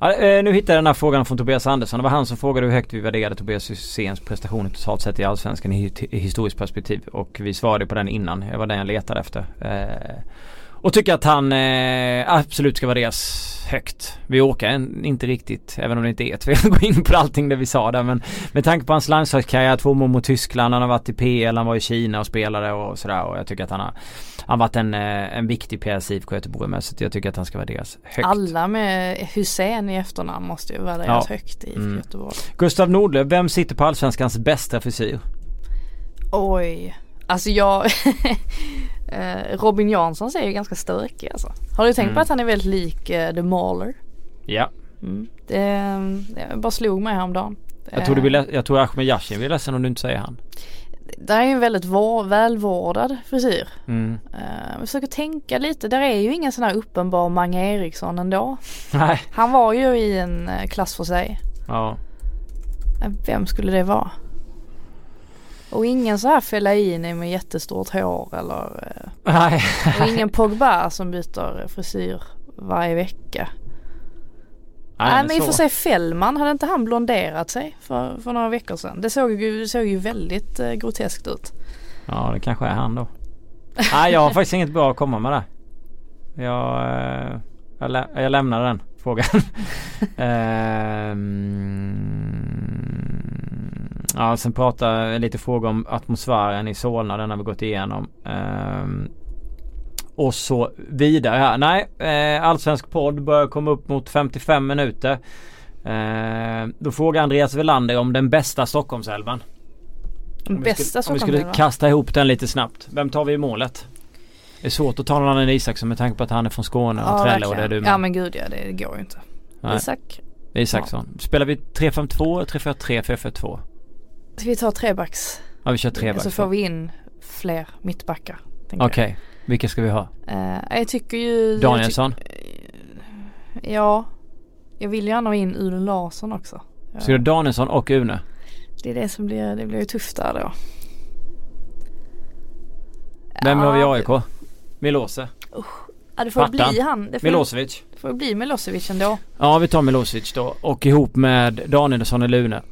Ja, eh, nu hittade jag den här frågan från Tobias Andersson. Det var han som frågade hur högt vi värderade Tobias Hyséns prestationer totalt sett i Allsvenskan i, i historiskt perspektiv. Och vi svarade på den innan. Det var den jag letade efter. Och tycker att han eh, absolut ska värderas högt. Vi åker en, inte riktigt, även om det inte är ett fel gå in på allting det vi sa där. Men med tanke på hans landslagskarriär, två mål mot Tyskland, han har varit i PL, han var i Kina och spelade och sådär. Och jag tycker att han har, han varit en, eh, en viktig pjäs i IFK Göteborg med. Så jag tycker att han ska värderas högt. Alla med Hussein i efternamn måste ju värderas ja. högt i IFK mm. Göteborg. Gustav Nordlöf, vem sitter på Allsvenskans bästa frisyr? Oj, alltså jag Robin Jansson ser ju ganska stökig alltså. Har du tänkt mm. på att han är väldigt lik eh, The Mauler? Ja. Mm. Det, det bara slog mig häromdagen. Jag tror, du vill, jag tror Ahmed Yashin blir ledsen om du inte säger han. Det är ju en väldigt vår, välvårdad frisyr. Mm. Uh, jag försöker tänka lite, där är ju ingen sån här uppenbar Mange Eriksson ändå. Nej. Han var ju i en klass för sig. Ja. Vem skulle det vara? Och ingen så här Fellaini med jättestort hår eller eh, Nej. Och ingen Pogba som byter frisyr varje vecka. Nej, Nej men i och för sig Fällman, hade inte han blonderat sig för, för några veckor sedan? Det såg ju, det såg ju väldigt eh, groteskt ut. Ja det kanske är han då. Nej jag har faktiskt inget bra att komma med där. Jag, eh, jag, lä jag lämnar den frågan. um, Ja, sen prata lite frågor om atmosfären i Solna. Den har vi gått igenom. Um, och så vidare här. Nej, eh, Allsvensk podd börjar komma upp mot 55 minuter. Eh, då frågar Andreas Velander om den bästa Stockholmsälvan. Den bästa Stockholmsälvan? Om vi skulle kasta ihop den lite snabbt. Vem tar vi i målet? Det är svårt att ta någon annan Isaksson med tanke på att han är från Skåne och ja, Trelle och det är du med. Ja men gud ja, det går ju inte. Nej. Isak. Isaksson. Ja. Spelar vi 3-5-2, 3-4-3, 4-4-2? Ska vi ta trebacks? Ja vi kör trebacks. Så får vi in fler mittbackar. Okej, okay. vilka ska vi ha? Uh, jag tycker ju Danielsson? Tyck, ja. Jag vill gärna ha in Une Larsson också. Ska du Danielsson och Une? Det är det som blir, det blir ju tufft där då. Vem har vi i AIK? Milose? Usch. Ja det får Vartan. bli han. Det får, Milosevic? Det får bli Milosevic ändå. Ja vi tar Milosevic då och ihop med Danielsson eller Lune.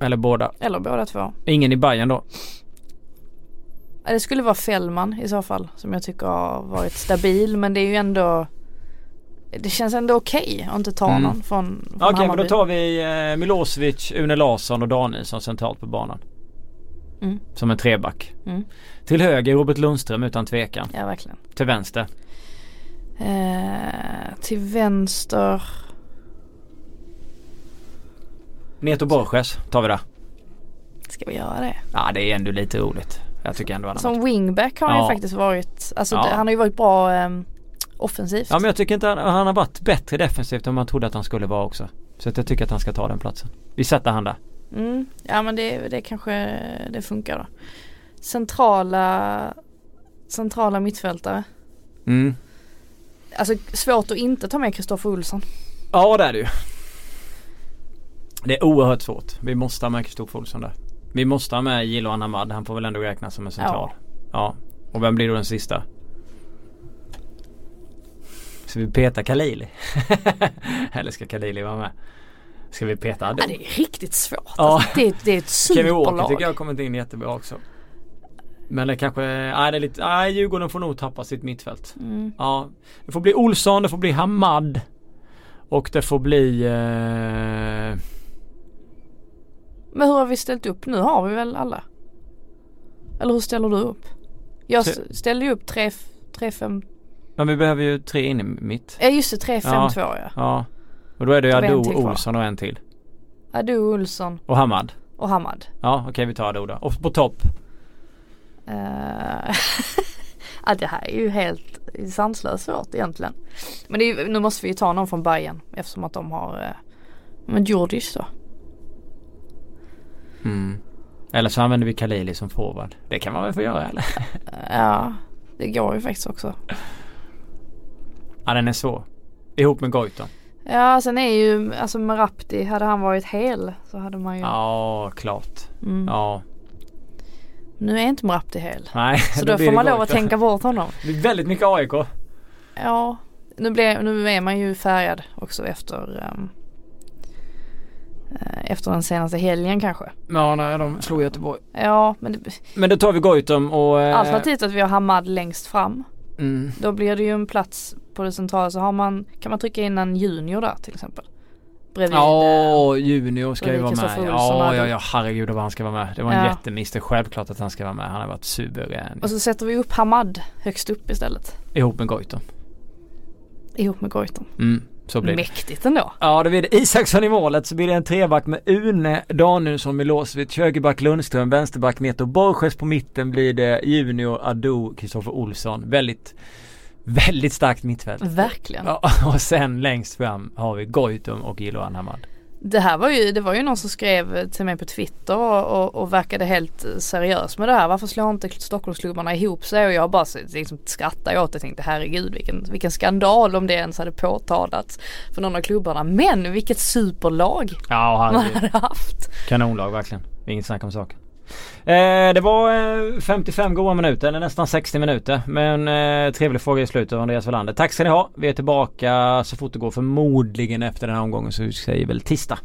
Eller båda. Eller båda två. Ingen i Bayern då? Det skulle vara Fällman i så fall som jag tycker har varit stabil men det är ju ändå Det känns ändå okej okay att inte ta mm. någon från, från Okej okay, men då tar vi eh, Milosevic, Une Larsson och Danielsson centralt på banan. Mm. Som en treback. Mm. Till höger Robert Lundström utan tvekan. Ja verkligen. Till vänster? Eh, till vänster Neto Borges tar vi det. Ska vi göra det? Ja det är ändå lite roligt. Jag tycker ändå han Som wingback har han ju faktiskt varit, alltså ja. han har ju varit bra um, offensivt. Ja men jag tycker inte han, han har varit bättre defensivt än man trodde att han skulle vara också. Så att jag tycker att han ska ta den platsen. Vi sätter han där. Mm, ja men det, det kanske det funkar då. Centrala Centrala mittfältare. Mm. Alltså svårt att inte ta med Kristoffer Olsson. Ja det är det ju. Det är oerhört svårt. Vi måste ha med Kristoffer Olsson där. Vi måste ha med Jiloan Hamad. Han får väl ändå räknas som en central. Ja. ja. Och vem blir då den sista? Ska vi peta Kalili? Eller ska Kalili vara med? Ska vi peta Ado? Ja, det är riktigt svårt. Ja. Alltså, det, det är ett superlag. Kevin Walker tycker jag har kommit in jättebra också. Men det kanske, nej det är lite, nej Djurgården får nog tappa sitt mittfält. Mm. Ja. Det får bli Olsson, det får bli Hamad. Och det får bli eh, men hur har vi ställt upp? Nu har vi väl alla? Eller hur ställer du upp? Jag ställde ju upp 3-5 Men vi behöver ju tre in i mitt. Ja just det, 3-5-2 ja. ja. Ja. Och då är det ju Ado, Olsson och en till. Ado, Olsson. Och Hamad. Och Hamad. Ja okej okay, vi tar Ado då. Och på topp? Uh, ja det här är ju helt sanslöst svårt egentligen. Men är, nu måste vi ju ta någon från Bayern eftersom att de har uh, Men Djurdjic då. Mm. Eller så använder vi Kalili som forward. Det kan man väl få göra eller? ja, det går ju faktiskt också. Ja den är svår. Ihop med Goitom. Ja sen är ju, alltså Marapti, hade han varit hel så hade man ju Ja klart. Mm. Ja. Nu är inte Marapti hel. Nej. Så då får man lov att tänka bort honom. Det är väldigt mycket AIK. Ja. nu, blev, nu är man ju färgad också efter um, efter den senaste helgen kanske. Ja, nej, de slog Göteborg. Ja, men det, Men då tar vi Goitom och... Eh, Alternativt att vi har Hamad längst fram. Mm. Då blir det ju en plats på det centrala så har man, kan man trycka in en junior där till exempel. Bredvid. Ja, Junior ska ju vara med. Ja, ja, ja, herregud vad han ska vara med. Det var en Ja. jättemiss. Det är självklart att han ska vara med. Han har varit suverän. Och så sätter vi upp Hamad högst upp istället. Ihop med Goitom. Ihop med Goitom. Mm, så blir det. Mäktigt ändå. Ja, då blir det Isaksson i målet. Så blir det en treback med Une Danielsson, Milosevic, högerback Lundström, vänsterback Neto Borges. På mitten blir det Junior, Ado, Kristoffer Olsson. Väldigt, väldigt starkt mittfält. Verkligen. Ja, och sen längst fram har vi Goitom och Iloan Hamad. Det här var ju, det var ju någon som skrev till mig på Twitter och, och, och verkade helt seriös med det här. Varför slår inte Stockholmsklubbarna ihop sig? Och jag bara liksom skrattade åt det och tänkte herregud vilken, vilken skandal om det ens hade påtalats för någon av klubbarna. Men vilket superlag Ja, man hade haft. Kanonlag verkligen. Inget snack om saken. Eh, det var eh, 55 goda minuter, eller nästan 60 minuter. Men eh, trevlig fråga i slutet av Andreas Welander. Tack ska ni ha. Vi är tillbaka så fort det går. Förmodligen efter den här omgången så säger väl tisdag.